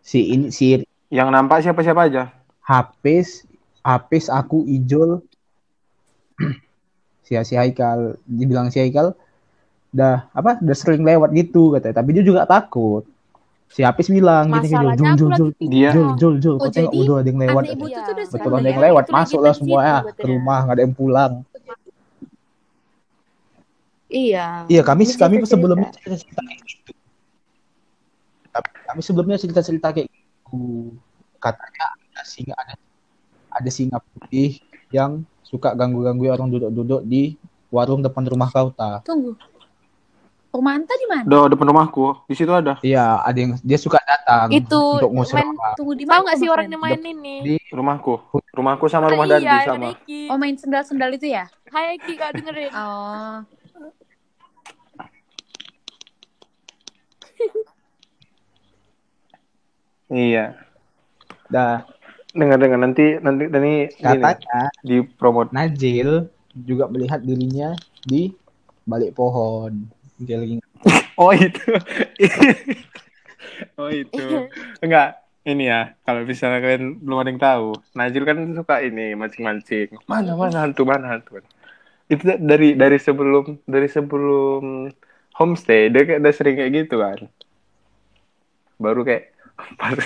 si ini si Yang nampak siapa-siapa aja. Hapis, Hapis aku Ijol. *clears throat* si si Haikal, dibilang si Haikal dah apa? Udah sering lewat gitu katanya, tapi dia juga takut. Si Hapis bilang gini gini, Masalahnya Jul Jul Jul. Dia- Jul Jul Jul, Oh, jadi udah ada yang lewat. Tuh udah Betul ada yang lewat. masuklah benci semua ya katanya. ke rumah, nggak ada yang pulang. Iya. Iya, kami Ini kami cerita-cerita. sebelumnya cerita-cerita kayak gitu. Kami, sebelumnya cerita-cerita kayak gitu. Katanya ada singa ada ada singa putih yang suka ganggu-ganggu orang duduk-duduk di warung depan rumah kau ta. Tunggu. Rumah Anta di mana? Udah depan rumahku. Di situ ada. Iya, ada yang dia suka datang Itu, untuk ngusir main- orang. Tunggu di Tahu mana? nggak sih orang yang main ini? Di- Rumahku. Rumahku sama rumah Ah, Dandi iya, sama. Oh main sendal-sendal itu ya? Hai Ki, kak dengerin. Oh. Iya. Dah, Dengar-dengar nanti nanti nanti gini katanya di promote. Najil juga melihat dirinya di balik pohon. Dia lagi *laughs* Oh itu. *laughs* oh itu. *laughs* Enggak. Ini ya, kalau misalnya kalian belum ada yang tahu, Najil kan suka ini mancing-mancing. Mana mana hantu mana hantu. Itu dari dari sebelum dari sebelum homestay dia kayak udah sering kayak gitu kan. Baru kayak pas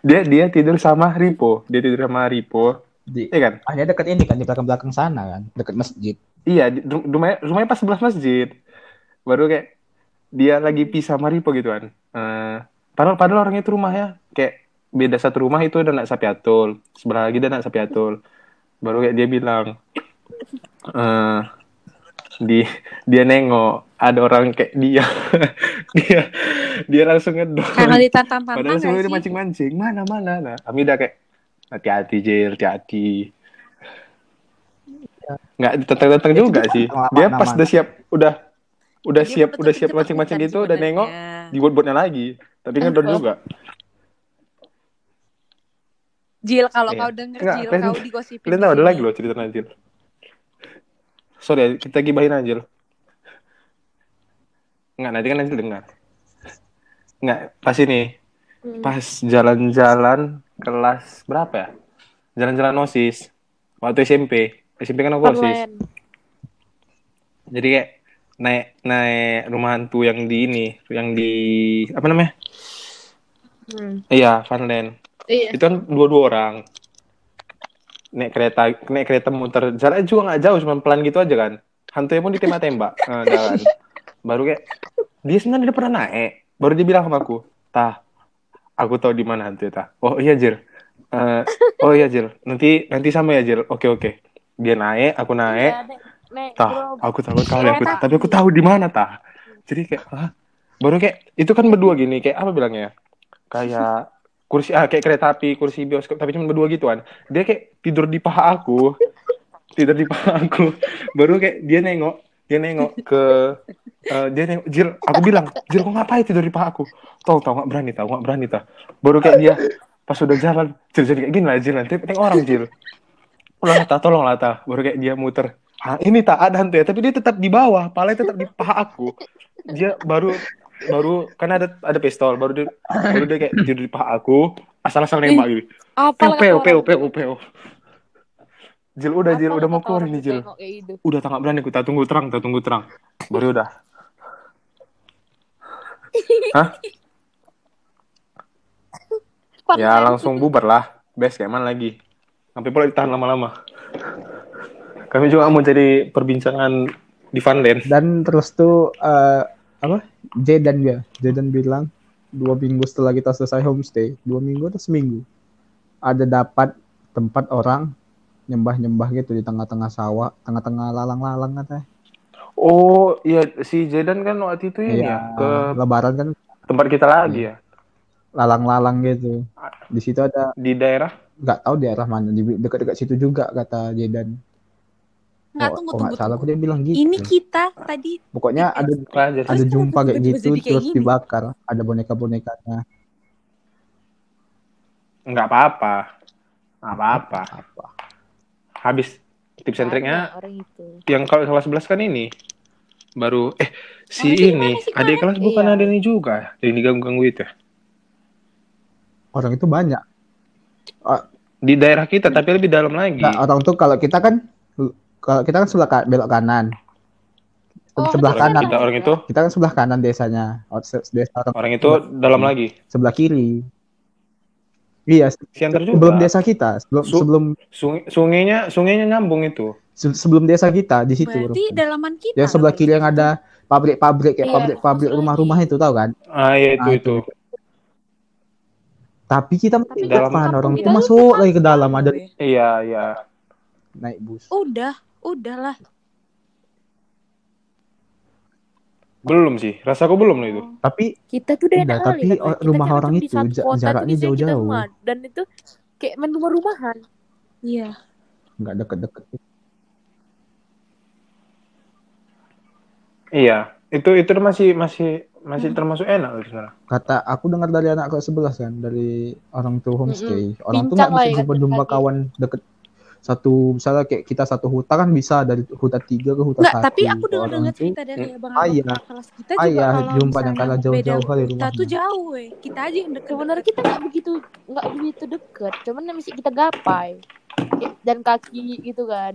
dia dia tidur sama Ripo, dia tidur sama Ripo, di iya kan? hanya dekat ini kan di belakang-belakang sana kan, dekat masjid. Iya, di- rum- rumahnya, rumahnya pas sebelah masjid. Baru kayak dia lagi pisah sama Ripo gitu kan. Eh, padahal padahal orangnya itu rumahnya kayak beda satu rumah itu ada anak sapi atul, sebelah lagi ada anak sapi atul. Baru kayak dia bilang eh di dia nengok ada orang kayak dia *laughs* dia dia langsung ngedor Karena ditantang-tantang padahal sebelumnya dia sih? mancing-mancing mana mana nah kami udah kayak hati-hati Jil hati-hati nggak ditantang-tantang Ya, juga itu sih kan dia pas udah siap udah udah Dia siap udah siap mancing-mancing gitu udah nengok dibuat-buatnya lagi tapi Oh. juga Jil, kalau Iya. kau denger Enggak, Jil, kau digosipin. kalian tahu ada lagi loh cerita Najil sorry kita gibahin Najil nggak nanti kan Najil dengar nggak pas ini Hmm. pas jalan-jalan kelas berapa ya? Jalan-jalan OSIS waktu SMP. SMP kan aku OSIS. Jadi kayak naik naik rumah hantu yang di ini, yang di apa namanya? Hmm. Iya, Funland. Iya. Itu kan dua-dua orang. Naik kereta, naik kereta muter. Jalannya juga nggak jauh, cuma pelan gitu aja kan. Hantunya pun ditembak-tembak. *laughs* Nah, dah kan. Baru kayak dia sebenarnya udah pernah naik. Baru dia bilang sama aku, "Tah, aku tahu di mana hantu tah." Oh iya, Jir. Eh, oh iya, Jir. Nanti nanti sama ya, Jir. Oke, oke. Dia naik, aku naik. Iya, Nek. Tah, aku tahu kali aku, Kereta tapi aku tahu di mana tah. Jadi kayak, Hah? baru kayak itu kan berdua gini, kayak apa bilangnya? Kayak kursi ah kayak kereta api, kursi bioskop, tapi cuma berdua gitu kan. Dia kayak tidur di paha aku, tidur di paha aku. Baru kayak dia nengok, dia nengok ke eh, dia nengok, Jil, aku bilang, Jil kok ngapain tidur di paha aku? Tahu tahu nggak berani tahu nggak berani tah. Baru kayak dia pas udah jalan, Jil jadi kayak gini lah Jil nanti tengok orang Jil. Tolong tah, tolong lah tah. Baru kayak dia muter. Ah, ini tak ada hantu ya, tapi dia tetap di bawah, palanya tetap di paha aku. Dia baru baru kan ada ada pistol, baru dia baru dia kayak tidur di paha aku, asal-asal nembak gitu. Apa Peu peu peu peu peu. Jil udah Jil udah mau keluar ini Jil. gitu? Udah tak berani aku tak tunggu terang, tak tunggu terang. Baru udah. Hah? Ya langsung bubar lah. Best kayak mana lagi. Sampai pula ditahan lama-lama. Kami juga mau jadi perbincangan di Funland. Dan terus tuh eh, apa? Jedan ya. Jedan bilang dua minggu setelah kita selesai homestay, dua minggu atau seminggu, ada dapat tempat orang nyembah-nyembah gitu di tengah-tengah sawah, tengah-tengah lalang-lalang katanya. Oh iya si Jedan kan waktu itu ini Iya, ya ke lebaran kan tempat kita lagi ya lalang-lalang gitu. Di situ ada di daerah. nggak tahu daerah mana di dekat-dekat situ juga kata Jedan. Nggak, Oh, tunggu, kalau nggak tunggu, salah tunggu. dia bilang gitu. Ini kita tadi Pokoknya ada ada jumpa *laughs* kayak gitu jadi kayak terus gini? dibakar. Ada boneka-bonekanya. Nggak apa-apa. Apa-apa. Apa? Habis tips and triknya Ada orang itu. yang kalau kelas 11 kan ini baru eh si itu ini sih adik kelas bukan Iya. ada ini juga yang diganggu-ganggu itu ya? Orang itu banyak. di daerah kita tapi lebih dalam lagi Nah, orang tuh kalau kita kan kalau kita kan sebelah ka- belok kanan. Oh, sebelah kita kanan. kita orang itu Kita kan sebelah kanan desanya. Oh, se- Desa orang orang itu dalam lagi sebelah kiri. Iya, siantar juga sebelum desa kita, sebelum Su- sebelum Sungai, sungainya sungainya nyambung itu se- sebelum desa kita di situ. Berarti dalaman kita. Yang sebelah lah, kiri yang ada pabrik-pabrik kayak Iya, pabrik-pabrik rumah-rumah itu tahu kan? ah iya itu Ah, itu Tapi kita Tapi depan, orang itu masuk lagi ke dalam ada iya iya naik bus. Udah, udahlah. belum sih rasaku belum loh itu Tapi Kita tuh udah enak tapi kali, Kita rumah kan orang itu jaraknya jauh-jauh. rumah. Dan itu kayak main rumah-rumahan. Iya. nggak deket-deket. iya itu itu masih masih masih termasuk enak loh sebenarnya Kata aku dengar dari anak kelas 11 kan, dari orang tuh homestay. Orang tuh nggak bisa ya, jumpa-jumpa kaki. kawan deket satu misalnya kayak kita satu hutan kan bisa dari hutan tiga ke hutan Enggak, satu. tapi aku dengar Orang dengar cerita dari abang ayah. abang kelas kita juga Ayah, kalau jumpa yang kalah jauh-jauh kali Kita rumahnya. tuh jauh, weh. Kita aja yang deket. Sebenarnya kita nggak begitu nggak begitu deket. Cuman mesti kita gapai. Dan kaki gitu kan.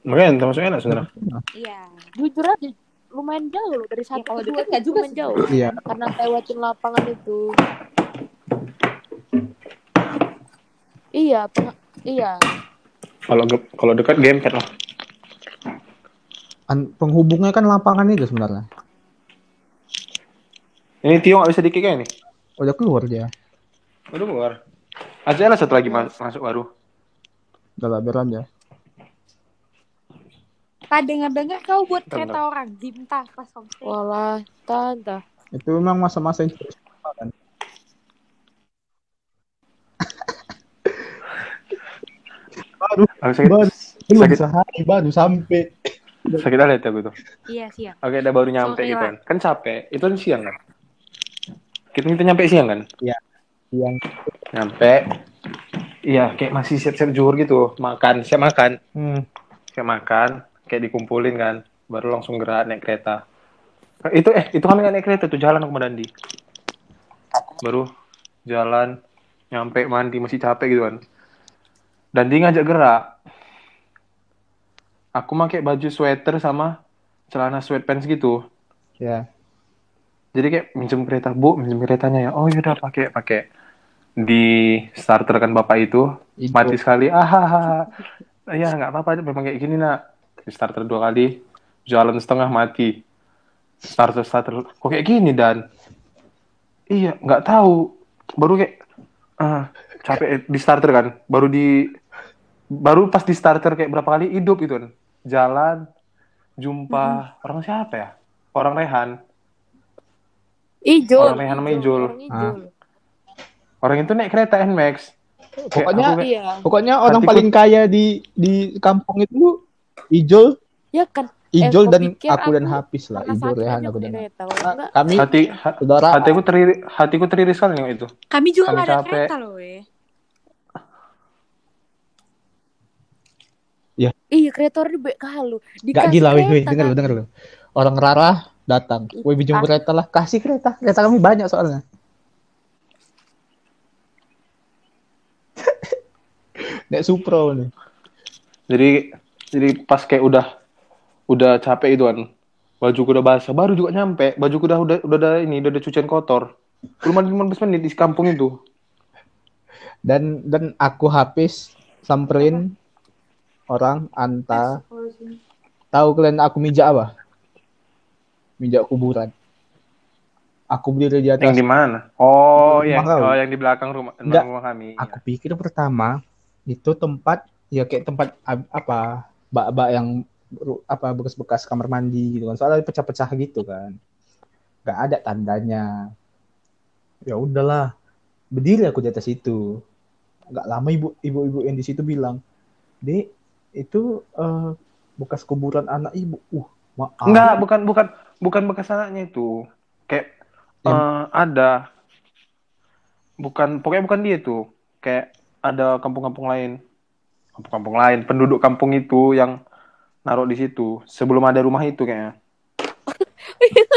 makanya termasuk enak sebenarnya Iya. Jujur aja lumayan jauh loh dari satu kalau ke dua deket tuh nggak juga lumayan jauh. Iya. Karena lewatin lapangan itu. Iya, peng- iya. Kalau kalau dekat gamepad lah An- penghubungnya kan lapangan itu sebenarnya. ini Tio nggak bisa dikick ya ini Udah keluar dia. udah keluar aja lah satu lagi mas- masuk baru Udah lah aja. Tak dengar-dengar kau buat Bentar, kereta orang Dimta pas homestay. Walah, tante. Itu memang masa-masa yang baru aku sakit. Baru belum sakit. sehari baru sampai. sakit ada aku tuh. Iya, siang. oke udah baru nyampe gitu. Kan kan capek. Itu kan siang kan? Kita kita nyampe siang kan? Yang nyampe. Iya kayak masih siap-siap juhur gitu. Makan siap makan. Hmm, siap makan kayak dikumpulin kan? Baru langsung gerak naik kereta. Itu eh itu kami nggak naik kereta tuh jalan aku sama Dandi. Baru jalan nyampe mandi masih capek gitu kan Dandi ngajak gerak. Aku pakai baju sweater sama celana sweatpants gitu. Ya. jadi kayak minjem kereta bu minjem keretanya ya. Oh yaudah pakai pakai. Di starter kan bapak itu Itu. mati sekali. Ah ya nggak apa-apa memang kayak gini nak. Di starter dua kali jalan setengah mati. Starter starter. Kok kayak gini dan? Iya nggak tahu. Baru kayak ah capek. Di starter kan baru di baru pas di starter kayak berapa kali hidup itu kan jalan jumpa orang siapa ya orang Rehan Ijul. Orang Rehan sama Ijul. Orang Ijul. orang itu naik kereta Nmax Pokoknya aku kayak, Iya. pokoknya orang Hatiku- paling kaya di di kampung itu Ijol, Ya kan. Ijol kau dan pikir aku dan aku Hafiz lah, Ijol sakit Rehan aku dan kereta. Kami hati ha- saudara hatiku teriri hatiku teriri sekali itu Kami juga Kami ada capek. kereta loh, weh. Iya, kreator di baik kalu. Gak gila, wih, wih, kereta denger lu, kan. denger lu. Orang Rara datang, wih pinjam Ah. kereta lah, kasih kereta, kereta kami banyak soalnya. *laughs* Nek Supro nih. jadi jadi pas kayak udah udah capek itu kan baju udah basah baru juga nyampe baju udah udah udah ada ini udah ada cucian kotor cuma 15 menit di kampung itu Dan dan aku Hafiz samperin orang Anta. Tahu kalian aku mijak apa? Mijak kuburan. Aku berdiri di atas. yang di mana oh yang oh yang di belakang rumah Enggak. rumah kami Aku pikir pertama itu tempat ya kayak tempat apa bak-bak yang apa bekas-bekas kamar mandi gitu kan. Soalnya pecah-pecah gitu kan. Gak ada tandanya. Ya udahlah. Berdiri aku di atas itu. Gak lama ibu ibu-ibu yang di situ bilang, "Dek, itu eh, bekas kuburan anak ibu." Uh, maaf. enggak bukan bukan bukan bekas anaknya itu kayak Yang- eh, ada bukan pokoknya bukan dia tuh kayak ada kampung-kampung lain. Kampung-kampung lain, penduduk kampung itu yang naruh di situ sebelum ada rumah itu kayaknya.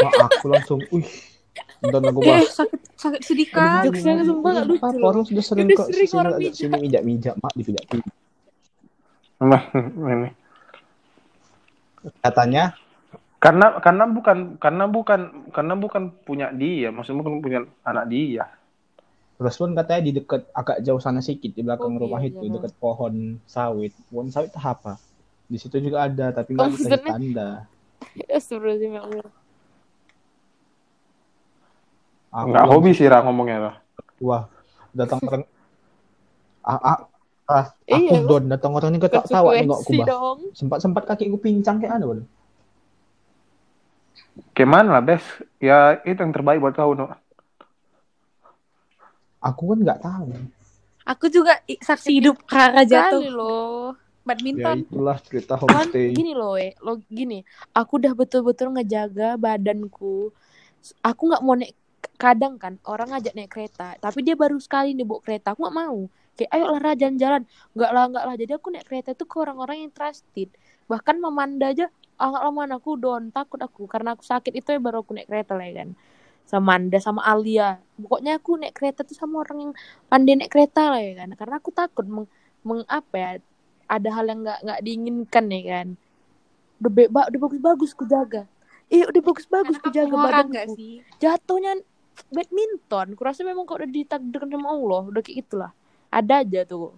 Wah, aku langsung, wih, nonton aku Eh, bah. sakit sakit sedih kan. Jokesnya sumpah lucu sudah sering kok sering sini mijak-mijak, mak dipijak Nah, ini. Katanya Karena karena bukan karena bukan karena bukan punya dia, maksudnya bukan punya anak dia. Terus pun katanya di dekat agak jauh sana sedikit di belakang Oh, rumah iya, itu iya. dekat pohon sawit. Pohon sawit itu apa? Di situ juga ada tapi nggak Oh, maksudnya- tanda. *laughs* Astagfirullahaladzim ya Allah. Aku Enggak langsung, hobi sih Ra ngomongnya lah. Wah, datang ah, *laughs* ah, ah, aku Iya, don datang orang ini ketak tawa nengok aku Konsekuensi bah. dong. Sempat sempat kakiku pincang kayak anu. Bon. Kayak mana lah, Bes? Ya itu yang terbaik buat kau, no. Aku kan nggak tahu. Aku juga saksi hidup Rara Kali jatuh loh. Ya badminton. itulah cerita Kan homestay. gini loh, eh. lo gini. Aku udah betul-betul ngejaga badanku. Aku nggak mau naik kadang kan orang ngajak naik kereta, tapi dia baru sekali nih bawa kereta. Aku nggak mau. Kayak ayo lah jalan-jalan. Nggak lah nggak lah. Jadi aku naik kereta itu ke orang-orang yang trusted. Bahkan Mamanda aja ah lama aku don takut aku karena aku sakit. Itu ya baru aku naik kereta lah ya kan. Sama Manda sama Alia. Pokoknya aku naik kereta tuh sama orang yang pandai naik kereta lah ya kan. Karena aku takut meng, meng apa ya ada hal yang nggak nggak diinginkan ya kan. Udah be- ba- udah bagus-bagus ku jaga. Iya udah bagus-bagus ku jaga orang nggak badanku sih? jatuhnya badminton. Kurasa memang kok udah ditakdirkan sama Allah. Udah kayak gitulah ada aja tuh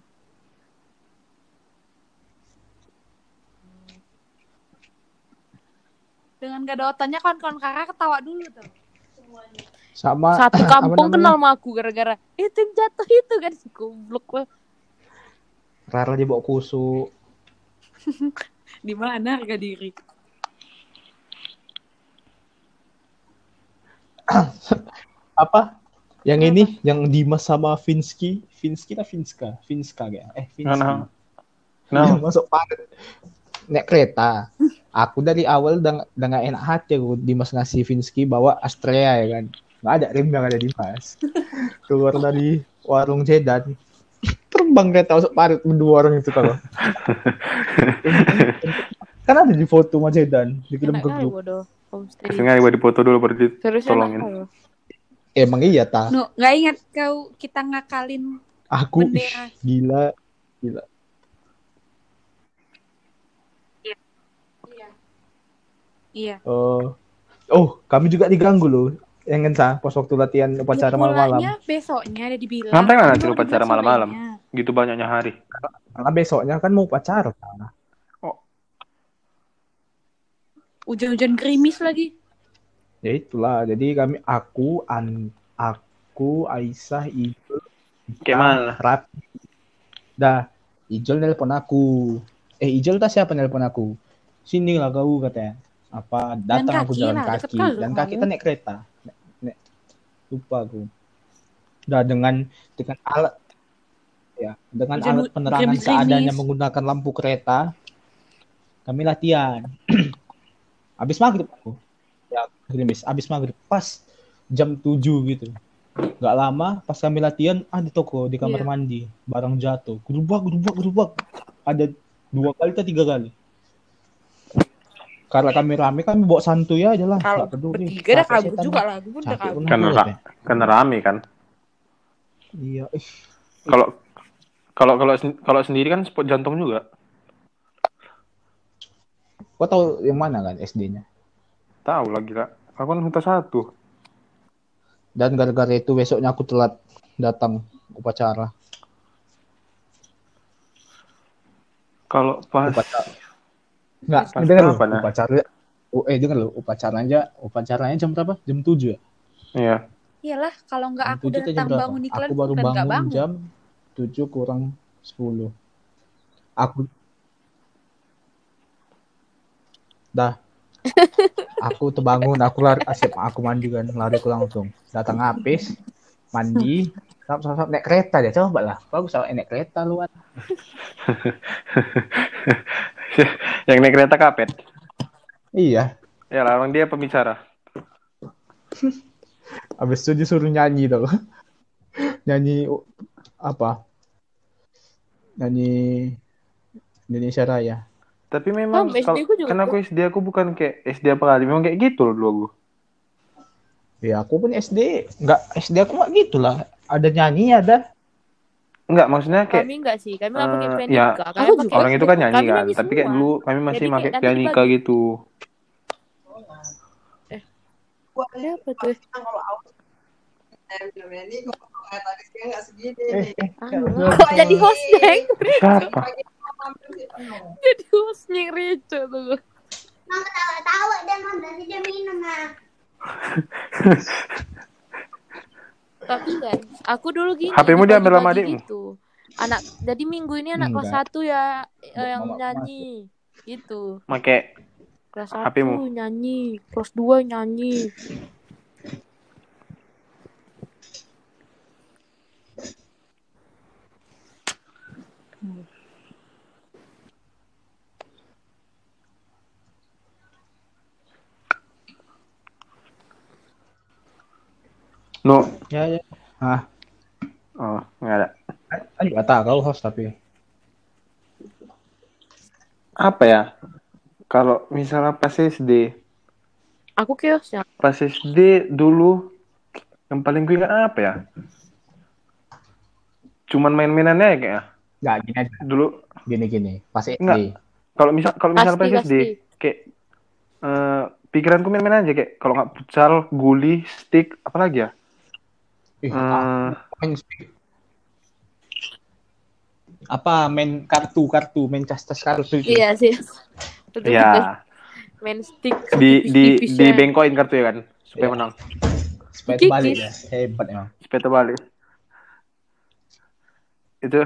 Dengan gak ada otaknya kawan-kawan kakak ketawa dulu tuh. Semuanya. Sama satu *laughs* kampung kenal sama aku gara-gara itu yang jatuh itu kan si goblok. Rara dia bawa kusuk. *laughs* Di mana harga diri? *clears throat* Apa? Yang ini, yang Dimas sama Vinsky, Vinsky lah Vinska, Vinska kayak. Eh, Vinsky. Nah, Yang nah. masuk parit naik kereta. Aku dari awal udah nggak enak hati aku Dimas ngasih Vinsky bawa Astrea ya kan. Nggak ada rem yang ada Dimas. *laughs* Keluar dari warung Jedan. Terbang kereta masuk parit berdua orang itu kalau. *laughs* kan ada di foto sama Jedan dikirim Enak ke grup. Sengaja gue dipoto dulu baru seriusnya ditolongin. Emang iya ta. No, nggak ingat kau kita ngakalin Aku bendera. gila. Gila. Iya. Oh. Oh, kami juga diganggu loh. Yang sah, pas waktu latihan upacara malam-malam. Besoknya ada dibilang. Ngapain nggak nanti upacara malam-malam? Gitu banyaknya hari. Karena besoknya kan mau upacara. Hujan-hujan gerimis lagi. Ya itulah. Jadi kami aku an aku Aisyah Ijul Kayak mana? Rapi. Dah, Ijul nelpon aku. Eh Ijul tak siapa nelpon aku? Sini lah kau katanya. Apa datang aku jalan lah, kaki dan kaki kan naik kereta. Nek, nek. Lupa aku. Dah dengan dengan alat ya dengan alat penerangan seadanya menggunakan lampu kereta kami latihan. *clears throat* Habis maghrib aku. Ya, gerimis. Habis maghrib pas jam 7 gitu. Gak lama pas kami latihan ah di toko di kamar Iya. mandi barang jatuh. Gerubak gerubak gerubak. Ada dua kali atau tiga kali. Karena kami rame kami bawa santuy aja lah. kalau Nggak peduli. bertiga dah Capek kabur setan. juga lah gue pun udah kabur Kan. Kan rame kan. Iya. ih. Kalau kalau kalau kalau sendiri kan spot jantung juga. Kau tahu yang mana kan SD-nya? Tahu lah gila. Aku kan minta satu. Dan gara-gara itu besoknya aku telat datang upacara. Kalau pas Upacara. Enggak, Pas dengar lu ya? upacara. Oh, eh dengar lu upacaranya upacaranya jam berapa? Jam 7 ya? iya. Iyalah, kalau nggak aku 7 atau jam datang berapa? bangun iklan Aku baru dan nggak bangun, bangun. jam 7 kurang 10. Aku Dah. *laughs* Aku terbangun, aku lari, asip, aku mandi kan, lari aku langsung. Datang habis, mandi, sap, sap, sap, naik kereta dia, coba lah. Bagus kalau naik kereta lu kan. *laughs* Yang naik kereta kapet. Iya, Ya lah, orang dia pembicara. *laughs* habis itu disuruh nyanyi tuh. nyanyi apa? nyanyi Indonesia Raya. Tapi memang SD kalau juga kan aku SD aku bukan kayak SD apa kali, memang kayak gitu loh dulu aku. Ya aku pun SD nggak SD aku nggak gitu lah. Ada nyanyi ada. Enggak, maksudnya kayak Kami enggak sih, kami nggak pakai eh, pianika. ya, Kami Aku juga. orang itu kan nyanyi kami kan, nyanyi tapi kayak dulu kami masih Jadi pakai pianika gitu. Ada apa tuh? Eh, eh. Ah, Kok jadi host deng? Siapa? *laughs* jadi hostnya Rico tuh. Mau ketawa-tawa dia mau berarti dia minum nah. Tapi kan, aku dulu gini. HP-mu diambil sama adikmu? Gitu. Anak, jadi minggu ini anak kelas satu ya eh, yang Mama nyanyi. Gitu. Make Kelas satu HP-mu? nyanyi, kelas dua nyanyi. No. Ya ya. Ah, Oh, enggak ada. kan juga tahu host tapi. Apa ya? Kalau misalnya pas SD, Aku kiosnya. pas SD dulu yang paling gue ingat apa ya? Cuman main-mainannya ya kayaknya. Nggak gini aja. Dulu Gini gini. Pas SD. Enggak. kalau misal kalau misal pas SD kayak eh, pikiranku main-main aja kayak kalau nggak futsal, guli, stick, apa lagi ya? Ih, Eh, speed. apa main kartu kartu main cas cas kartu itu. Iya sih. Betul, betul. ya Main stick. di di di bengkoin kartu ya kan? Supaya Iya. menang. Supaya balik ya. Hebat emang. Supaya terbalik. Itu.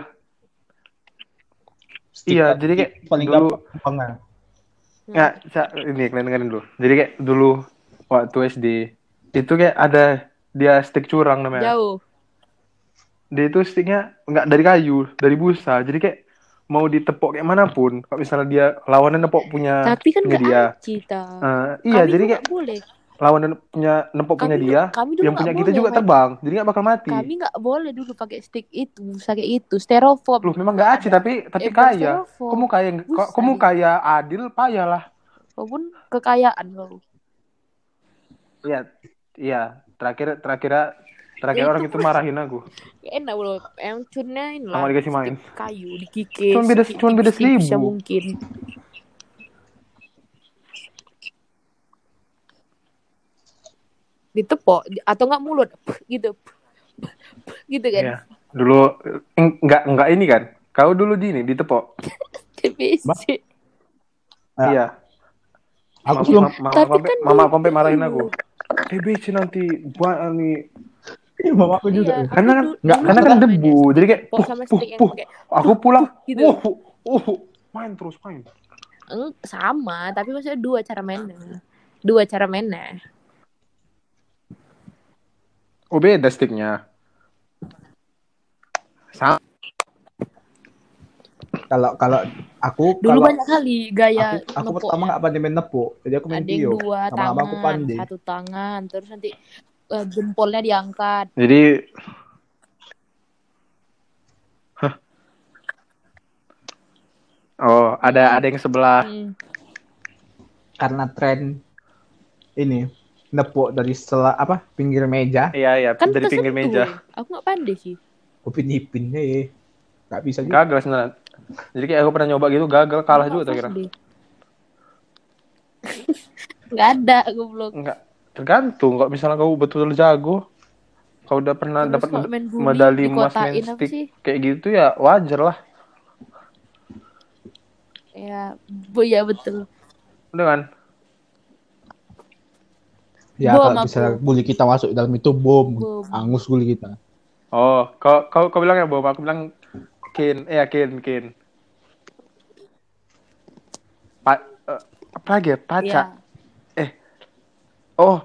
Stick Iya, jadi kayak paling dulu- gampang kan ya ini kalian dengerin dulu. Jadi kayak dulu waktu SD itu kayak ada dia stick curang namanya Jauh. dia itu sticknya nggak dari kayu dari busa jadi kayak mau ditepok kayak mana pun kalau misalnya dia lawannya nepok punya Tapi kan punya dia aci ta. Eh, iya Kami jadi kayak boleh. lawannya punya nepok punya Kami dia dulu- kami dulu yang punya kita juga main- terbang jadi nggak bakal mati Kami nggak boleh dulu pakai stick itu, busa kayak itu, styrofoam. Loh, memang nggak aci tapi tapi Eh, kaya kamu kaya Busa kamu dia. kaya adil payah lah Walaupun kekayaan kau. iya iya terakhir terakhir terakhir Ya, orang itu itu marahin aku *laughs* Ya, enak loh, yang curnya ini Sama lah. dikasih main. Kayu dikikis. Cuman beda- cuman beda seribu. yang mungkin. Ditepok atau nggak mulut gitu. gitu kan. Iya. dulu eng- nggak nggak ini kan kau dulu di ini ditepok *laughs* TBC. Ya. iya aku Mama- belum mama, Tapi kan mama sampai marahin aku. TBC nanti buat nih mama aku juga Iya, karena kan aku du- nggak dulu karena kan debu. jadi kayak puh puh puh. kayak aku pulang gitu. uh uh main terus main. Eng, sama, tapi maksudnya dua cara mainnya. Dua cara mainnya. oh beda sticknya. Sama kalau kalau aku Dulu kalau banyak kali gaya aku, aku nepok. pertama nggak pandai main nepuk jadi aku main Ada tio dua sama aku tangan, pandai satu tangan, terus nanti eh, jempolnya diangkat. jadi Hah? oh ada ada yang sebelah Hmm. karena tren ini nepuk dari setelah apa pinggir meja iya iya Kan dari pinggir sentuh. meja Aku nggak pandai sih. upin ipin ya nggak bisa juga gagal sebenarnya jadi kayak aku pernah nyoba gitu gagal kalah juga kira pasti. *laughs* Nggak ada goblok. enggak tergantung. Kok misalnya kau betul-betul jago kau udah pernah dapat medali emas main stick kayak gitu ya wajar lah. Ya, bu ya betul. udah kan? Ya Bom kalau misalnya guli kita masuk dalam itu bom, Bom. angus guli kita. Oh kau kau kau bilang ya Bob aku bilang kin. Eh ya kin kin pa, eh, apa lagi ya paca Ya. oh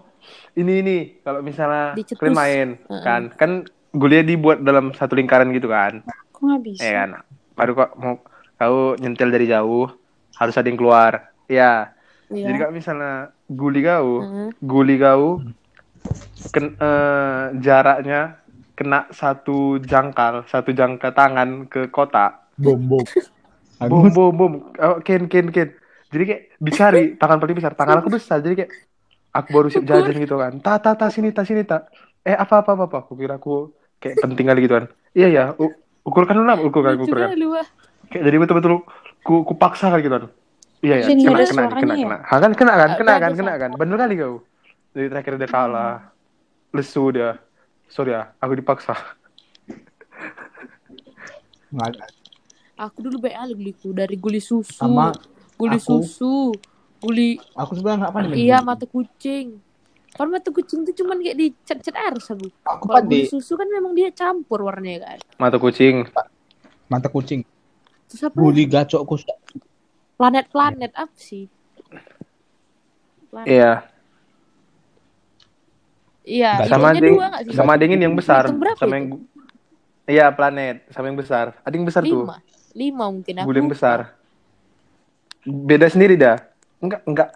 ini ini kalau misalnya Dicetus. kalian main Heeh. kan kan gulinya dibuat dalam satu lingkaran gitu kan Kok nggak bisa? ya kan baru kok mau kau nyentil dari jauh harus ada yang keluar ya Iya. jadi kalau misalnya guli kau Heeh. guli kau ken, eh, jaraknya kena satu jangkal satu jangka tangan ke kotak Bom bom. Bom bom bom. Oh, Ken Ken Ken. Jadi kayak dicari *laughs* tangan paling besar. Tangan aku besar. Jadi kayak aku baru siap jajan gitu kan. Ta ta ta sini ta sini ta. Eh apa apa apa apa. Aku kira aku kayak penting kali gitu kan. Iya ya. Ukurkan dulu, ukurkan, ukurkan. Kayak jadi betul-betul ku, ku paksa kali gitu kan. Iya ya. Kena kena kena ya? kena. Ha, kan kena kan kena kan kena kan. Bener kali kau. Jadi terakhir dia kalah. Lesu dia. Sorry ya. Aku dipaksa. Aku dulu banyak kali guliku dari guli susu, Sama guli aku. susu, guli Aku sebenarnya nggak pandai. iya mata kucing. Kan mata kucing itu cuman kayak dicat-cat air sabu. Aku Kalau guli susu kan memang dia campur warnanya kan. Mata kucing. mata kucing. Terus apa? Guli gacok kus. Planet-planet apa sih? Iya. Iya, Sama ding, dua nggak sih? sama dingin yang besar. Sama yang Iya, planet. Sama yang besar. Ada yang besar tuh. Lima. Lima mungkin aku. Guling lupa. besar. Beda sendiri dah. Enggak, enggak.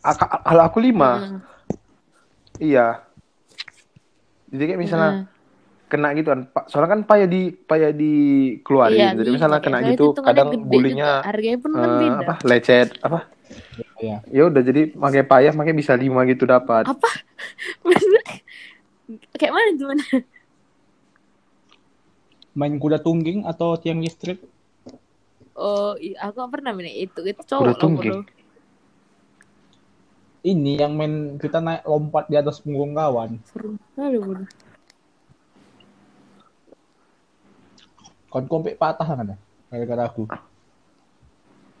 Aka- Kalau aku lima, Hmm. iya. Jadi kayak misalnya Hmm. kena gitu kan. Soalnya kan payah di payah dikeluarin. Iya, Jadi nih, misalnya kena gitu, kadang. Harganya pun kan eh, beda. apa? Lecet, apa? Iya. Ya udah jadi pakai payah, makanya bisa lima gitu dapat. Apa? *laughs* Kayak mana gimana? Main kuda tungging atau tiang listrik? Oh, iya, aku pernah main itu. Itu cowok loh. Ini yang main kita naik lompat di atas punggung kawan. Seru sekali, bodoh. Kon kompek patah kan ada? Gara-gara aku.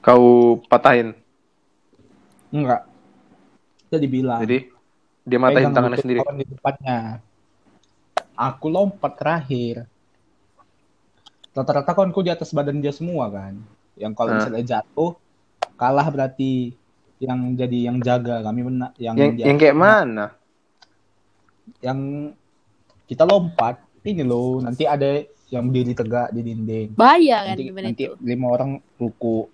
Kau patahin. Enggak. Kita dibilang. Jadi dia matahin tangannya sendiri. di depannya. Aku lompat terakhir. Rata-rata kawanku di atas badan dia semua kan. Yang kalau Ah. misalnya jatuh, kalah berarti yang jadi yang jaga kami benar yang Yang yang kayak mana? yang kita lompat ini loh nanti ada yang berdiri tegak di dinding Bahaya kan nanti, gimana nanti itu? lima orang ruku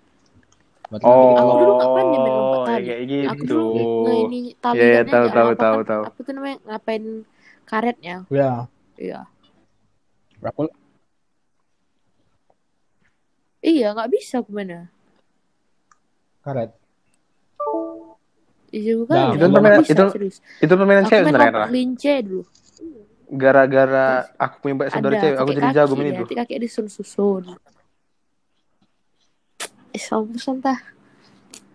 Berarti Oh, Aku dulu lompat. nggak pandai main lompat ya tali. kayak Aku gitu. dulu nge ini tali Iya, iya, kan tahu, tahu, apa tahu, kan, tahu. Apa tuh namanya ngapain karetnya? ya Iya. aku Iya, nggak bisa aku mana. karet Iya juga Nah, itu permainan- bisa, itu- serius. Itu permainan Aku cewek sebenarnya lince dulu. Gara-gara aku punya banyak saudara cewek, aku jadi jago kaki main ya, itu. Nanti kakek disusun-susun. Eh, sampusan tah.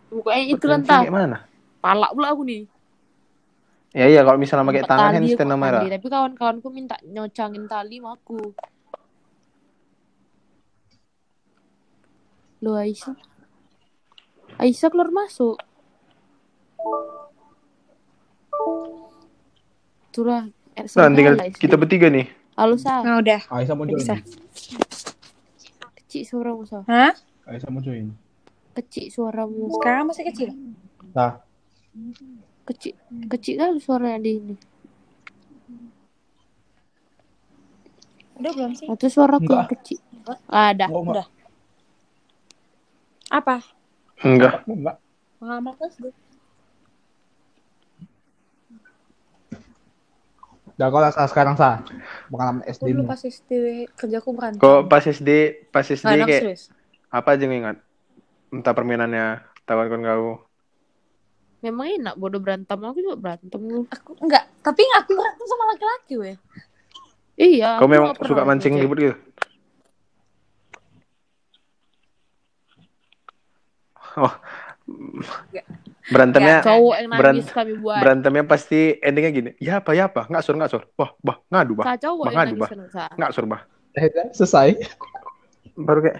Pokoknya itu Permainan tah. Kayak mana? Palak pula aku nih. Ya iya kalau misalnya pakai tangan handstand aku namanya. Tapi kawan-kawanku minta nyocangin tali sama aku. Lo Aisyah. Aisyah keluar masuk. Itulah. eh, Nah, tinggal kita bertiga nih. Halo, Sa. Nah, udah. Aisyah mau join Bisa. Kecil suaramu, Sa. Hah? Aisyah mau join Kecil suaramu. Sekarang masih kecil? nah Kecil. Kecil kali suaranya di ini. Udah belum sih? Atau suaraku Enggak. kecil. Ada. oh, enggak Apa? Enggak. enggak kelas gue. Udah kalau sa sekarang sa pengalaman Aku SD dulu mu pas SD kerjaku berantem. Kok pas SD, pas SD Nggak enak kayak serius. apa aja ingat? Entah permainannya, tawan kan kau. Memang enak bodoh berantem. Aku juga berantem lu. Aku enggak, tapi aku berantem sama laki-laki weh. Iya. Kau memang suka mancing ribut gitu? Oh, berantemnya Nggak. cowok yang Beran- nangis kami buat berantemnya pasti endingnya gini. Ya apa ya apa? Nggak sur nggak sur. Wah bah ngadu bah. Cowok Bah, ngadu, bah. kan Sa. Nggak sur bah. Akhirnya selesai Baru kayak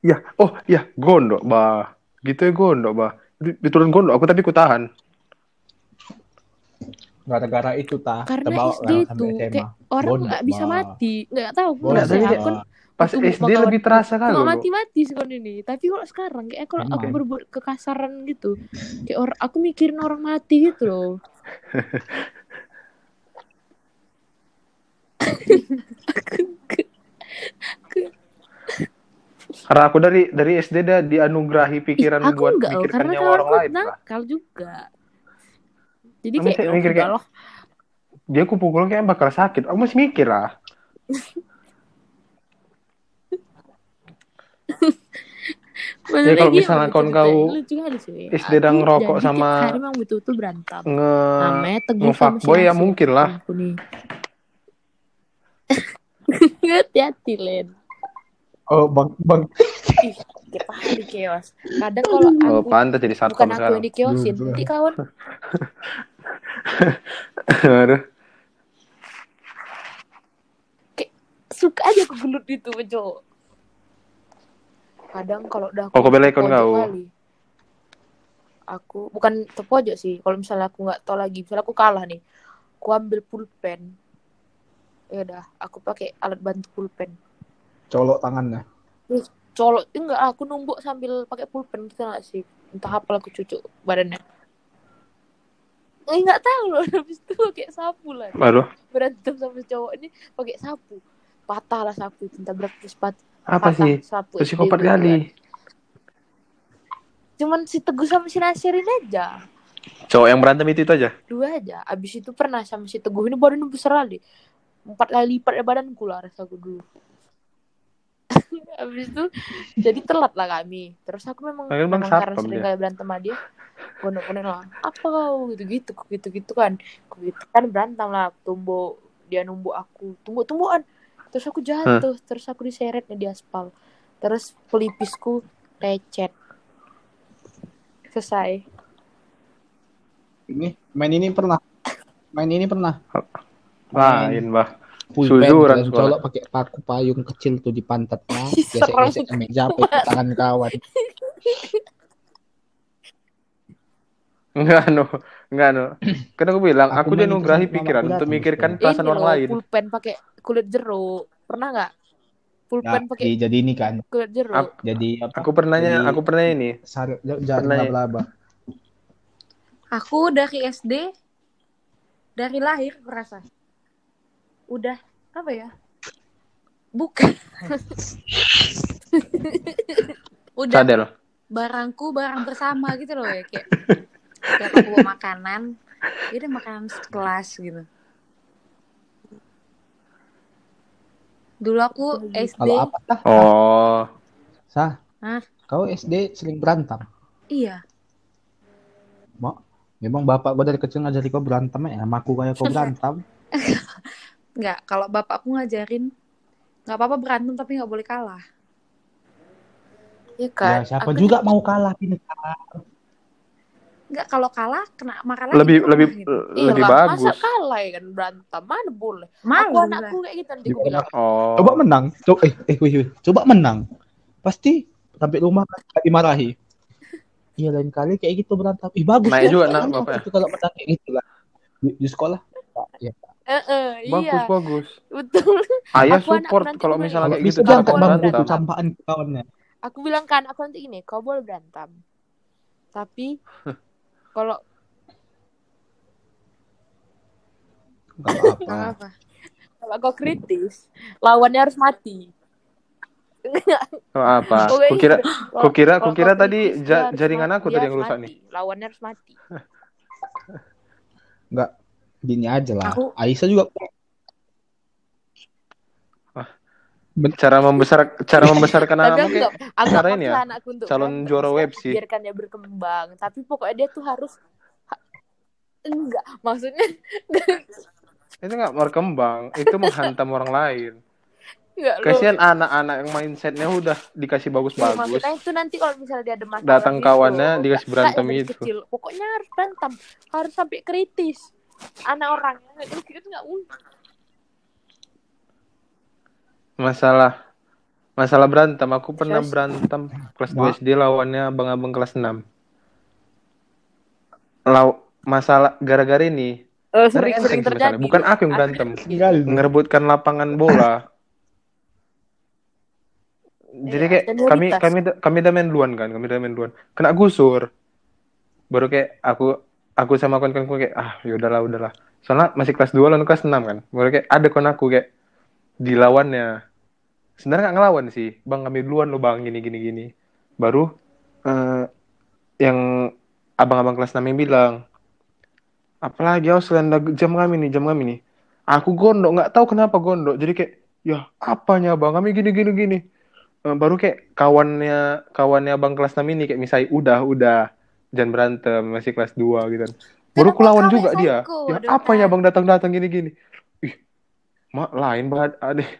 ya oh ya gondok bah. Gitu ya gondok bah. Di- Diturun gondok aku tapi ku tahan. Gara-gara itu ta Karena terbawa SD lah itu kayak orang nggak bisa mati. Nggak tahu. Nggak, aku kan Pas SD lebih terasa kali nggak mati-mati sekarang ini. Tapi kalau sekarang kayak kalau aku berbuat kekasaran gitu, kayak orang aku mikirin orang mati gitu loh. Karena aku dari dari SD dah dianugerahi pikiran Ih, buat enggak karena nyawa orang lain. Nakal juga. Jadi kayak mikir- oh, mikir kayak- loh. Dia aku pukul kayak bakal sakit. Aku masih mikir lah. *laughs* Maksudnya kalau gimana misalnya kau sih. istri dan ngerokok jadi sama- tiap hari memang betul-betul berantem. nge sama ngefuckboy ya mungkin lah. Aku nih. *laughs* Hati-hati, Len. Oh, Bang Bang Ih, hari chaos. Kadang kalau Oh, aku pantas jadi bukan aku sekarang. yang dikeosin, Duh, nanti kawan *laughs* *laughs* Aduh. suka aja aku gelut itu cowok. Kadang kalau udah kau belain terpojok kau? kali, aku bukan terpojok sih. Kalau misalnya aku nggak tahu lagi, misalnya aku kalah nih, aku ambil pulpen. Ya udah, aku pakai alat bantu pulpen. colok tangannya. Colok enggak, aku numbuk sambil pakai pulpen gitu nggak sih? Entah apa aku cucuk badannya. Eh, nggak tahu loh, *laughs* habis itu pakai sapu lah. Aduh. Berantem sama cowok ini pakai sapu. Patah lah sapu, entah berapa sepatu. Apa patah sih? sapu. Psikopat kali. Cuman si Teguh sama si Nasirin aja. Cowok yang berantem itu itu aja. Dua aja. Abis itu pernah sama si Teguh ini badannya besar kali. Empat kali lipat dari badanku lah rasaku dulu. *laughs* Abis itu jadi telat lah kami. Terus aku memang, memang karena sering kali berantem sama dia. Gondok-gondok lah. Apa kau gitu-gitu, gitu-gitu kan. Gitu kan berantem lah. Tumbuk dia numbuk aku. Tumbuk-tumbukan. Terus aku jatuh. Terus aku diseret nih di aspal. Terus pelipisku lecet. Selesai. Ini main ini pernah. Main ini pernah. Lain, Bah. Pulpen colok pakai paku payung kecil tuh di pantatnya, *laughs* gesek-gesek meja pakai tangan kawan. *laughs* Enggak, no. Enggak, no. *clears throat* Kan aku bilang, Aku aku dianugerahi pikiran aku untuk mikirkan Bos. perasaan orang loh, lain. pulpen pakai kulit jeruk. Pernah nggak? Nah, Pulpen pakai di- jadi ini kan, kulit jeruk. Ap- jadi apa? Aku pernahnya, Jadi- aku pernah ini. Sar, jangan ya? laba-laba. Aku dari SD, dari lahir aku rasa. Udah, apa ya? Bukan. Udah Sadel. barangku barang bersama gitu loh ya kayak *laughs* kayak aku bawa makanan ya udah makanan sekelas gitu dulu aku SD Kalau apa? Oh. Sah? Hah? Kau SD sering berantem? iya Mak, memang bapak gua dari kecil ngajari kau berantem ya, sama aku kayak kau berantem. *laughs* nggak kalau bapakku ngajarin nggak apa-apa berantem tapi nggak boleh kalah Iya kan? Ya, siapa Aku juga mau kalah ini? Nggak kalau kalah kena marah lagi Lebih lebih gitu. Iya lebih lah, bagus. Masa kalah ya kan berantem? Mana boleh? malu aku anakku kayak gitu nanti bilang. Oh. Coba menang. Coba eh eh wih, wih. coba menang. Pasti sampai rumah dimarahi. Iya lain kali kayak gitu berantem. Ih bagus Naik ya, juga, nak. Bapak ya? Itu kalau menang kayak gitu lah. Di, di sekolah. Ya. Eh, eh, Bagus, iya, bagus. betul. Ayah Aku support kalau misalnya kayak bisa gitu kau bangku berantem. tuh campaan kawannya. Aku bilang kan, aku nanti ini, kau boleh berantem. Tapi *laughs* kalau *laughs* apa. apa kalau kau kritis, lawannya harus mati. Oh, apa? Kau kukira Kalau kukira kau tadi kritis, dia ja- jaringan aku tadi yang rusak mati. nih. Lawannya harus mati. Enggak. Gini aja lah. Aku- Aisyah juga Cara membesar cara membesarkan *laughs* anakmu aku nggak, aku cara nggak ini ya, anakku untuk calon juara web sih. Biarkan dia berkembang. Tapi pokoknya dia tuh harus ha- enggak, maksudnya *laughs* itu nggak berkembang, itu menghantam orang lain. enggak. Kasihan anak-anak yang mindsetnya udah dikasih bagus-bagus. maksudnya itu nanti kalau misalnya dia ada masalah Datang gitu, kawannya, enggak- dikasih enggak berantem itu. kecil. Pokoknya harus berantem, harus sampai kritis. Anak orang itu enggak mungkin. Masalah masalah berantem, aku pernah Terus? berantem kelas. 2 SD lawannya abang-abang kelas 6. Law masalah gara-gara ini. Enteng sih masalahnya. terjadi. Bukan aku yang berantem. ngerebutkan lapangan bola. Jadi Iya, kayak senioritas. kami kami kami udah main duluan kan, kami udah main duluan. Kena gusur. Baru kayak aku aku sama kawan-kawanku kayak ah yaudahlah udahlah. Soalnya masih kelas 2 lalu kelas 6 kan. Baru kayak ada kawan aku kayak dilawannya. Sebenarnya nggak ngelawan sih. Bang kami duluan lo bang gini gini gini. Baru eh, yang abang-abang kelas 6 yang bilang apalagi harus jam kami nih jam kami nih aku gondok nggak tahu kenapa gondok jadi kayak ya apanya bang kami gini gini gini eh, baru kayak kawannya kawannya bang kelas 6 ini kayak misalnya udah udah jangan berantem masih kelas 2 gitu kan baru Kenapa ku lawan kamu juga dia ya Dota? apa ya bang datang datang gini gini mak lain banget adeh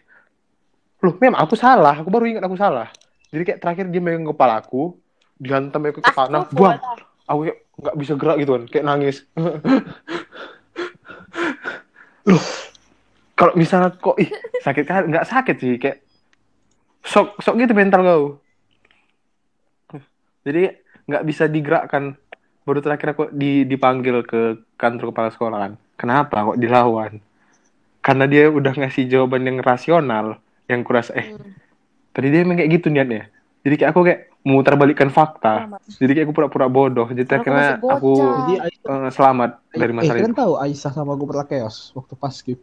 loh memang aku salah. Aku baru ingat aku salah. Jadi kayak terakhir dia megang kepala aku dihantam aku ke tanah buang. aku kayak nggak bisa gerak gitu kan kayak nangis. *laughs* Loh kalau misalnya kok ih sakit kan? Nggak sakit sih kayak sok sok gitu mental kau. Jadi nggak bisa digerakkan. Baru terakhir aku di, dipanggil ke kantor kepala sekolah kan. Kenapa kok dilawan karena dia udah ngasih jawaban yang rasional yang kurasa eh tadi dia emang kayak gitu niatnya jadi kayak aku kayak memutar balikkan fakta jadi kayak aku pura-pura bodoh jadi Aku akhirnya masih aku. Jadi Aisyah, eh, selamat dari eh, masalah kalian itu tahu Aisyah sama gue pernah chaos waktu pas skip.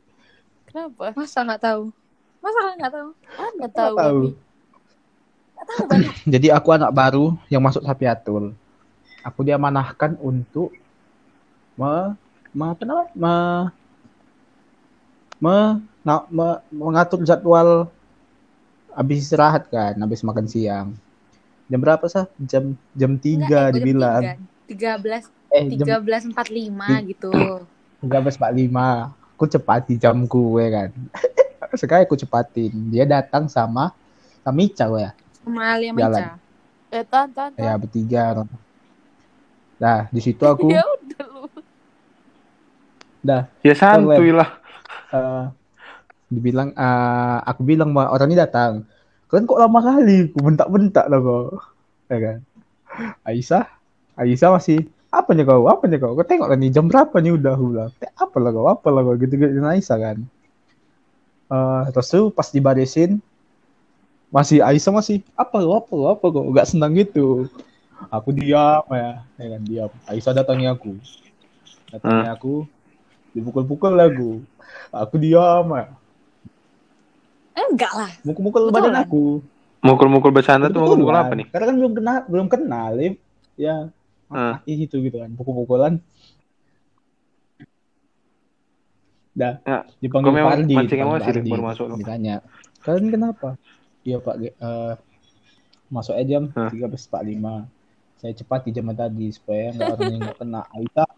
Kenapa? Masa nggak tahu? Masa nggak tahu? Anda tahu. tahu. Nggak tahu banyak. *laughs* Jadi aku anak baru yang masuk Sapiatul. Aku diamanahkan untuk me, me apa namanya? Me, me, na- me- mengatur jadwal habis istirahat kan, habis makan siang. Jam berapa sah? Jam jam 3 dibilang. Tiga belas, Eh tiga jam belas empat lima gitu. 13.45. Aku cepati jamku gue kan. *laughs* Sekali aku cepatin. Dia datang sama sama Ica gue ya. Sama Alia Jalan. Maca. Eh, tan, tan, tan. Ya bertiga. Nah, di situ *laughs* aku Ya udah lu. dah ya santuy lah eh, dibilang eh, aku bilang orang ini datang. Kalian kok lama kali? Aku bentak-bentak lah kok. Ya kan? Aisyah, Aisyah masih apa nih kau? Apa nih kau? Kau tengok lah nih jam berapa nih udah aku bilang. "Eh, Apa lah kau? Apa lah kau? Gitu-gitu Aisyah kan. Eh, terus tuh pas dibarisin masih Aisyah masih apa lo apa lo apa kok nggak senang gitu aku diam ya ya kan diam Aisyah datangi aku datangi aku dipukul-pukul lagu aku diam ya Enggak lah. mukul-mukul Betulan. badan aku mukul-mukul bercanda tuh mukul-mukul Betulan. apa nih karena kan belum kenal belum kenal ya Hmm. Ih, gitu gitu kan pukul-pukulan dah Ya, dipanggil Fardi mancing emosi, Lip, Fardi. baru masuk lu. ditanya kalian kenapa iya pak eh, masuk aja jam tiga belas empat lima saya cepat di jam tadi supaya nggak orang yang nggak kena Aisyah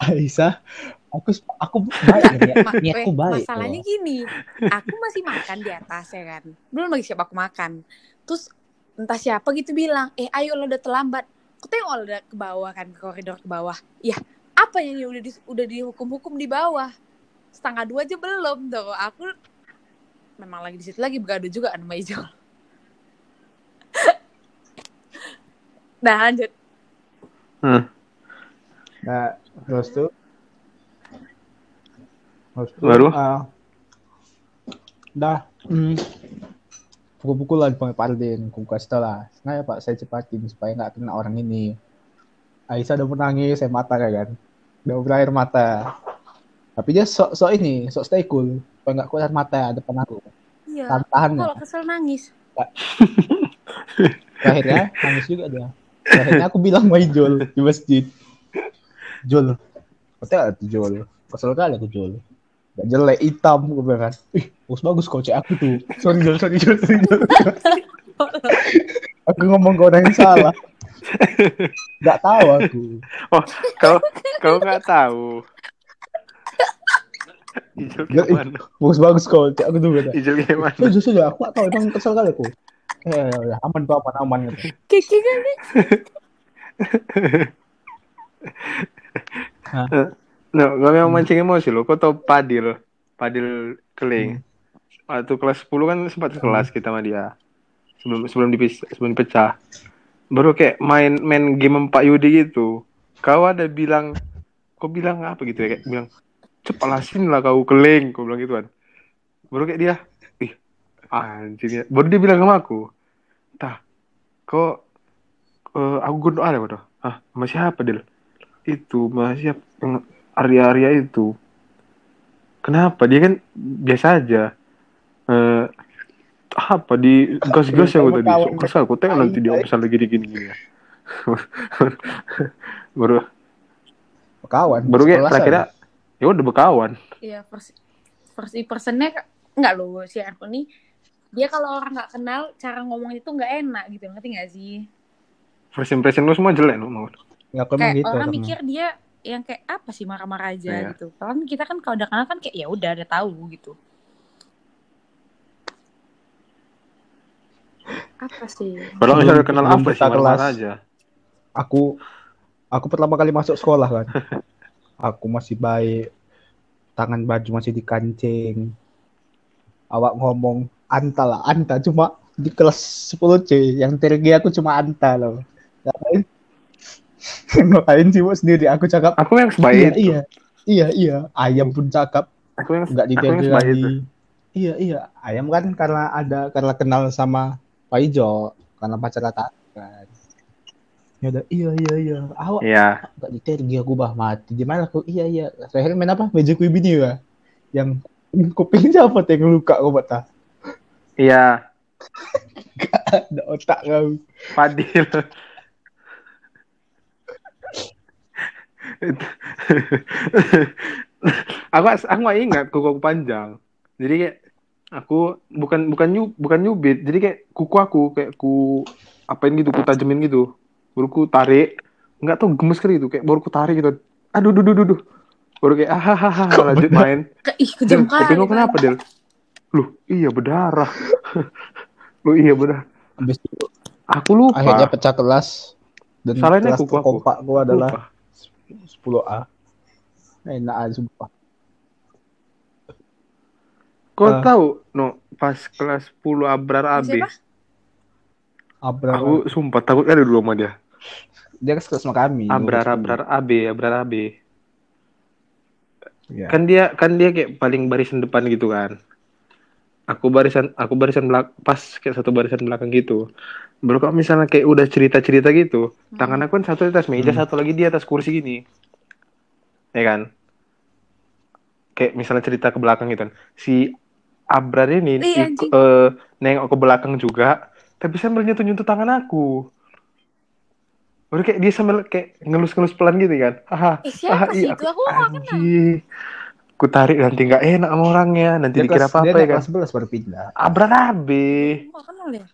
Aisyah aku aku baik niat, *laughs* Ma- eh, baik masalahnya loh. gini, aku masih makan di atas ya kan. Belum lagi siapa aku makan. Terus entah siapa gitu bilang, eh ayo lo udah terlambat. Aku tengok lo udah ke bawah kan, ke koridor ke bawah. Ya, apa yang udah di, udah dihukum-hukum di bawah? Setengah dua aja belum tuh. Aku memang lagi di situ lagi bergaduh juga sama Ijol. *laughs* Nah lanjut. Hmm. Nah, terus tuh? Terus tuh, Baru? ah, dah hmm, pukul-pukulan dipanggil Pardin aku kasih tau lah. Nah ya pak saya cepatin supaya nggak kena orang ini. Aisyah udah menangis saya mata kan. Udah berair mata. Tapi dia sok sok ini sok stay cool. Supaya nggak keluar mata depan aku. Iya. tahan tahan Kalau kesel nangis. akhirnya nangis juga dia. Akhirnya aku bilang sama Jol di masjid Jol kata tuh Jol kesel kali aku Jol gak jelek hitam gue bilang kan. Ih bagus bagus kau cek aku tuh. Sorry Jol sorry Jol sorry Jol *laughs* aku ngomong ke orang yang salah. Gak tahu aku. Oh kau kau nggak tahu. Ijul gimana? bagus bagus kau aku tuh kata. Ijul gimana? eh justru aku gak tahu emang kesel kali aku. Eh ya, ya, aman kok aman aman gitu. Kiki kali. *laughs* No, kau memang mancing emosi lo. Kau tau Padil, Padil Keling. Waktu kelas 10 kan sempat kelas kita sama dia. Sebelum sebelum dipis sebelum dipecah. Baru kayak main main game 4 Yudi gitu. Kau ada bilang, kau bilang apa gitu ya? Kayak bilang, cepatlah sini lah kau keling. Kau bilang gitu kan. Baru kayak dia, ih, anjing ya. Baru dia bilang sama aku, tah, kok eh, aku berdoa deh, waduh. Ah, sama siapa, Dil? Itu? Yang Arya-Arya itu. Kenapa? Dia kan biasa aja. Eh, apa di gas-gas yang tadi? Sok kesal, aku tengok nanti dia pesan lagi gini gini ya. *laughs* baru kawan baru kayak terakhirnya ya udah berkawan. Iya, first, first personnya enggak loh si aku nih dia kalau orang nggak kenal cara ngomong itu nggak enak gitu ngerti nggak sih First impression lu semua jelek lu mau. Ya aku kayak gitu. orang mikir dia yang kayak apa sih marah-marah aja Iya. gitu kalau kan kita kan kalau udah kenal kan kayak ya udah udah tahu gitu apa sih Padahal Belum- misalnya kenal apa sih kita marah kelas. aja. Aku aku pertama kali masuk sekolah kan. *laughs* aku masih baik. Tangan baju masih dikancing. Awak ngomong anta lah, anta cuma di kelas 10 C yang tergi aku cuma anta loh. Ngapain? *laughs* Ngapain sih Bu, sendiri? Aku cakap. Aku yang iya sebaik. iya. Iya iya. Ayam pun cakap. Aku yang nggak yang sebaik lagi. itu. iya iya. Ayam kan karena ada karena kenal sama Pak Ijo karena pacar kan. Ya udah iya iya iya. Awak Iya. nggak ditergi aku bah mati. Gimana aku? Iya iya. Terakhir main apa? Meja bini ya? Yang kuping siapa yang luka kau bata Iya. *laughs* ada otak kau. Fadil. *laughs* aku aku gak ingat kuku aku panjang. Jadi kayak aku bukan bukan nyu, bukan nyubit. Jadi kayak kuku aku kayak ku apain gitu, ku tajemin gitu. Baru ku tarik. Enggak tahu gemes kali itu kayak baru ku tarik gitu. Aduh duh duh duh. duh. Baru kayak ah hahaha lanjut main. Ke, ih kejam kali lu Pak. kenapa, Del? Loh, iya berdarah. *laughs* Loh, iya berdarah. habis itu Aku lupa. akhirnya pecah kelas dan Salahnya kelas kuku aku. terkompak gua adalah Lupa. 10A enak aja sumpah Kau Ah. tahu, no, pas kelas 10 Abrar AB, Siapa? Abrar aku sumpah takut kali dulu sama dia. dia kan sekelas sama kami Abrar Abrar AB, Abrar AB. ya. Kan dia kan dia kayak paling barisan depan gitu kan. Aku barisan aku barisan belak pas kayak satu barisan belakang gitu. Baru kalau misalnya kayak udah cerita-cerita gitu, tangan aku kan satu di atas meja, Hmm. satu lagi di atas kursi gini. Ya kan? Kayak misalnya cerita ke belakang gitu kan. Si Abrar ini Iya, ik- anjing. eh, nengok ke belakang juga, tapi sambil nyentuh-nyentuh tangan aku. Baru kayak dia sambil kayak ngelus-ngelus pelan gitu kan. Haha. Eh, siapa Ah, sih iya, itu? Aku nggak kenal. Ku tarik nanti nggak enak sama orangnya, nanti dia dikira kelas, apa dia apa ya naik kan. kelas 11 baru pindah Abrar abe. Aku nggak kenal ya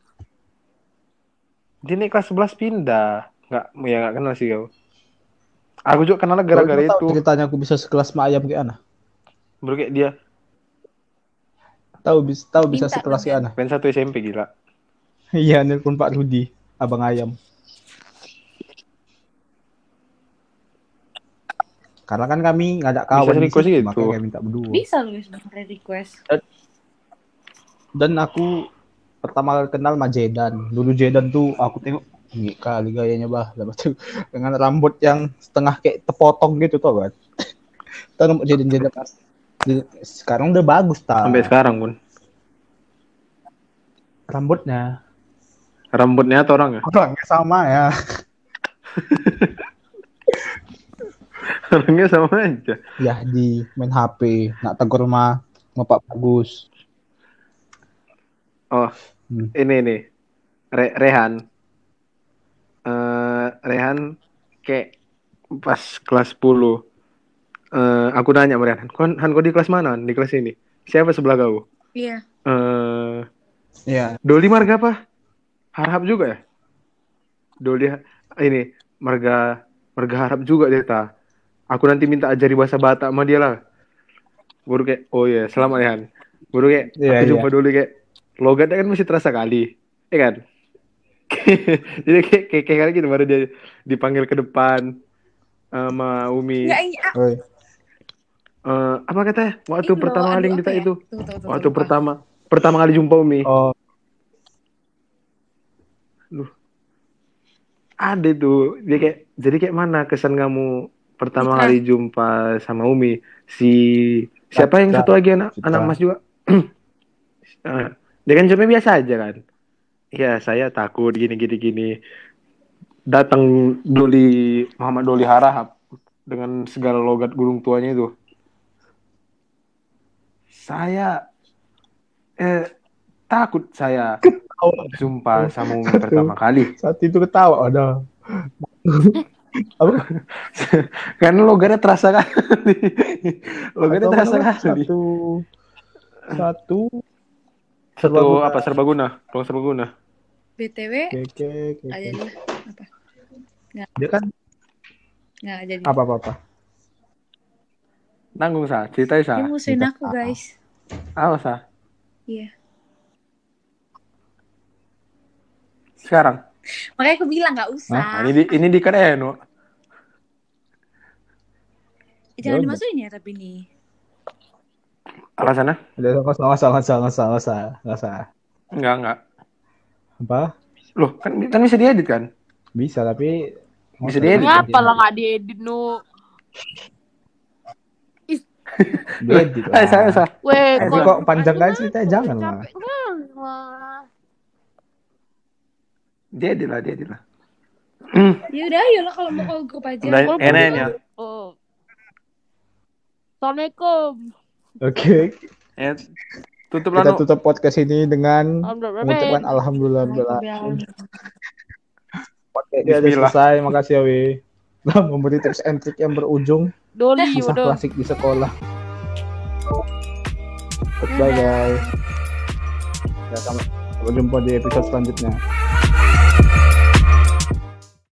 Dia naik kelas 11 pindah. Nggak, ya nggak kenal sih kau. Aku juga kenal gara-gara itu. ceritanya aku bisa sekelas sama ayam kayak Ana Baru kayak dia tahu bisa tahu bisa sekelas kayak Ana main satu SMP gila. iya nelpon Pak Rudi abang ayam karena kan kami nggak ada kawan di request situ, gitu. makanya kami minta berdua. Bisa lu sebenarnya request. Dan aku pertama kali kenal sama Jedan dulu Jedan tuh aku tengok ini kali gayanya bah. *laughs* Dengan rambut yang setengah kayak terpotong gitu tuh *laughs* kan tahu rambut Jedan Jedan sekarang udah bagus tak Sampai sekarang pun. rambutnya. Rambutnya atau orangnya? orangnya sama ya *laughs* Orangnya sama aja. ya di main HP nak tegur mah Pak Bagus Oh, Hmm. ini nih. Re Rehan. Eh Rehan kayak pas kelas 10. Eh aku nanya sama Rehan, "Kon Han kau di kelas mana? Di kelas ini." Siapa sebelah kau? iya Eh ya Doli marga apa? Harap juga ya? Doli ini marga marga harap juga dia ta. Aku nanti minta ajari bahasa Batak sama dia lah. Baru kayak, oh ya, selamat ya Han. Baru kayak, Iya, aku iya. jumpa Doli kayak, logatnya kan masih terasa kali. Ya kan? *laughs* Jadi kayak, kayak, kayak kali gitu, baru dia dipanggil ke depan sama Umi. nggak ini ah, Oi. Eh, apa katanya? Waktu pertama kali kita ya? itu. Tuh, tuh, tuh, Waktu lupa. pertama pertama kali jumpa Umi. oh Ada tuh. Dia kayak jadi kayak mana kesan kamu pertama Citra. kali jumpa sama Umi? Si siapa yang satu lagi anak Citra. anak Mas juga? Eh, *clears throat* dia kan jawabnya biasa aja kan. Iya, saya takut gini gini gini. Datang Doli Muhammad Doli Harahap dengan segala logat gunung tuanya itu. Saya eh takut saya jumpa sama Umi *laughs* pertama kali. saat itu ketawa ada *laughs* apa Karena logatnya terasa kali. logatnya Atau terasa apa, kali. satu satu Satu Serbaguna. apa serbaguna, ruang serbaguna. BTW Oke, oke, oke, aja oke. dulu. Apa? Dia kan Nggak jadi. apa apa apa. Nanggung sa, ceritain sa. Dia musuhin aku guys. Apa sa? Iya. Sekarang. Makanya aku bilang nggak usah. Nah, ini di ini di Kadeno. Eh, Jangan Yaudah. dimasukin ya tapi nih. Alasannya? Udah nggak usah nggak usah nggak usah nggak usah nggak usah nggak usah. Enggak, enggak. Apa? Loh, kan kan bisa diedit kan? Bisa tapi Bisa diedit. Ngapa lah nggak diedit nu? Diedit *laughs* lah. Eh, saya, saya. Weh, Tapi kok panjang kan ceritanya jangan lah. Banget lah. Diedit lah, lah. Ya udah ayolah kalau mau call grup aja. Udah Kalau enak ya. Oh. Assalamualaikum. Oke, Ya, tutup lah, kita Nu. tutup podcast ini dengan Alhamdulillah. mengucapkan alhamdulillah. Podcast ini selesai, makasih ya Wi. Telah memberi tips and trick yang berujung Doli kisah udah. klasik di sekolah. Bye guys. Ya, sampai sampai jumpa di episode selanjutnya.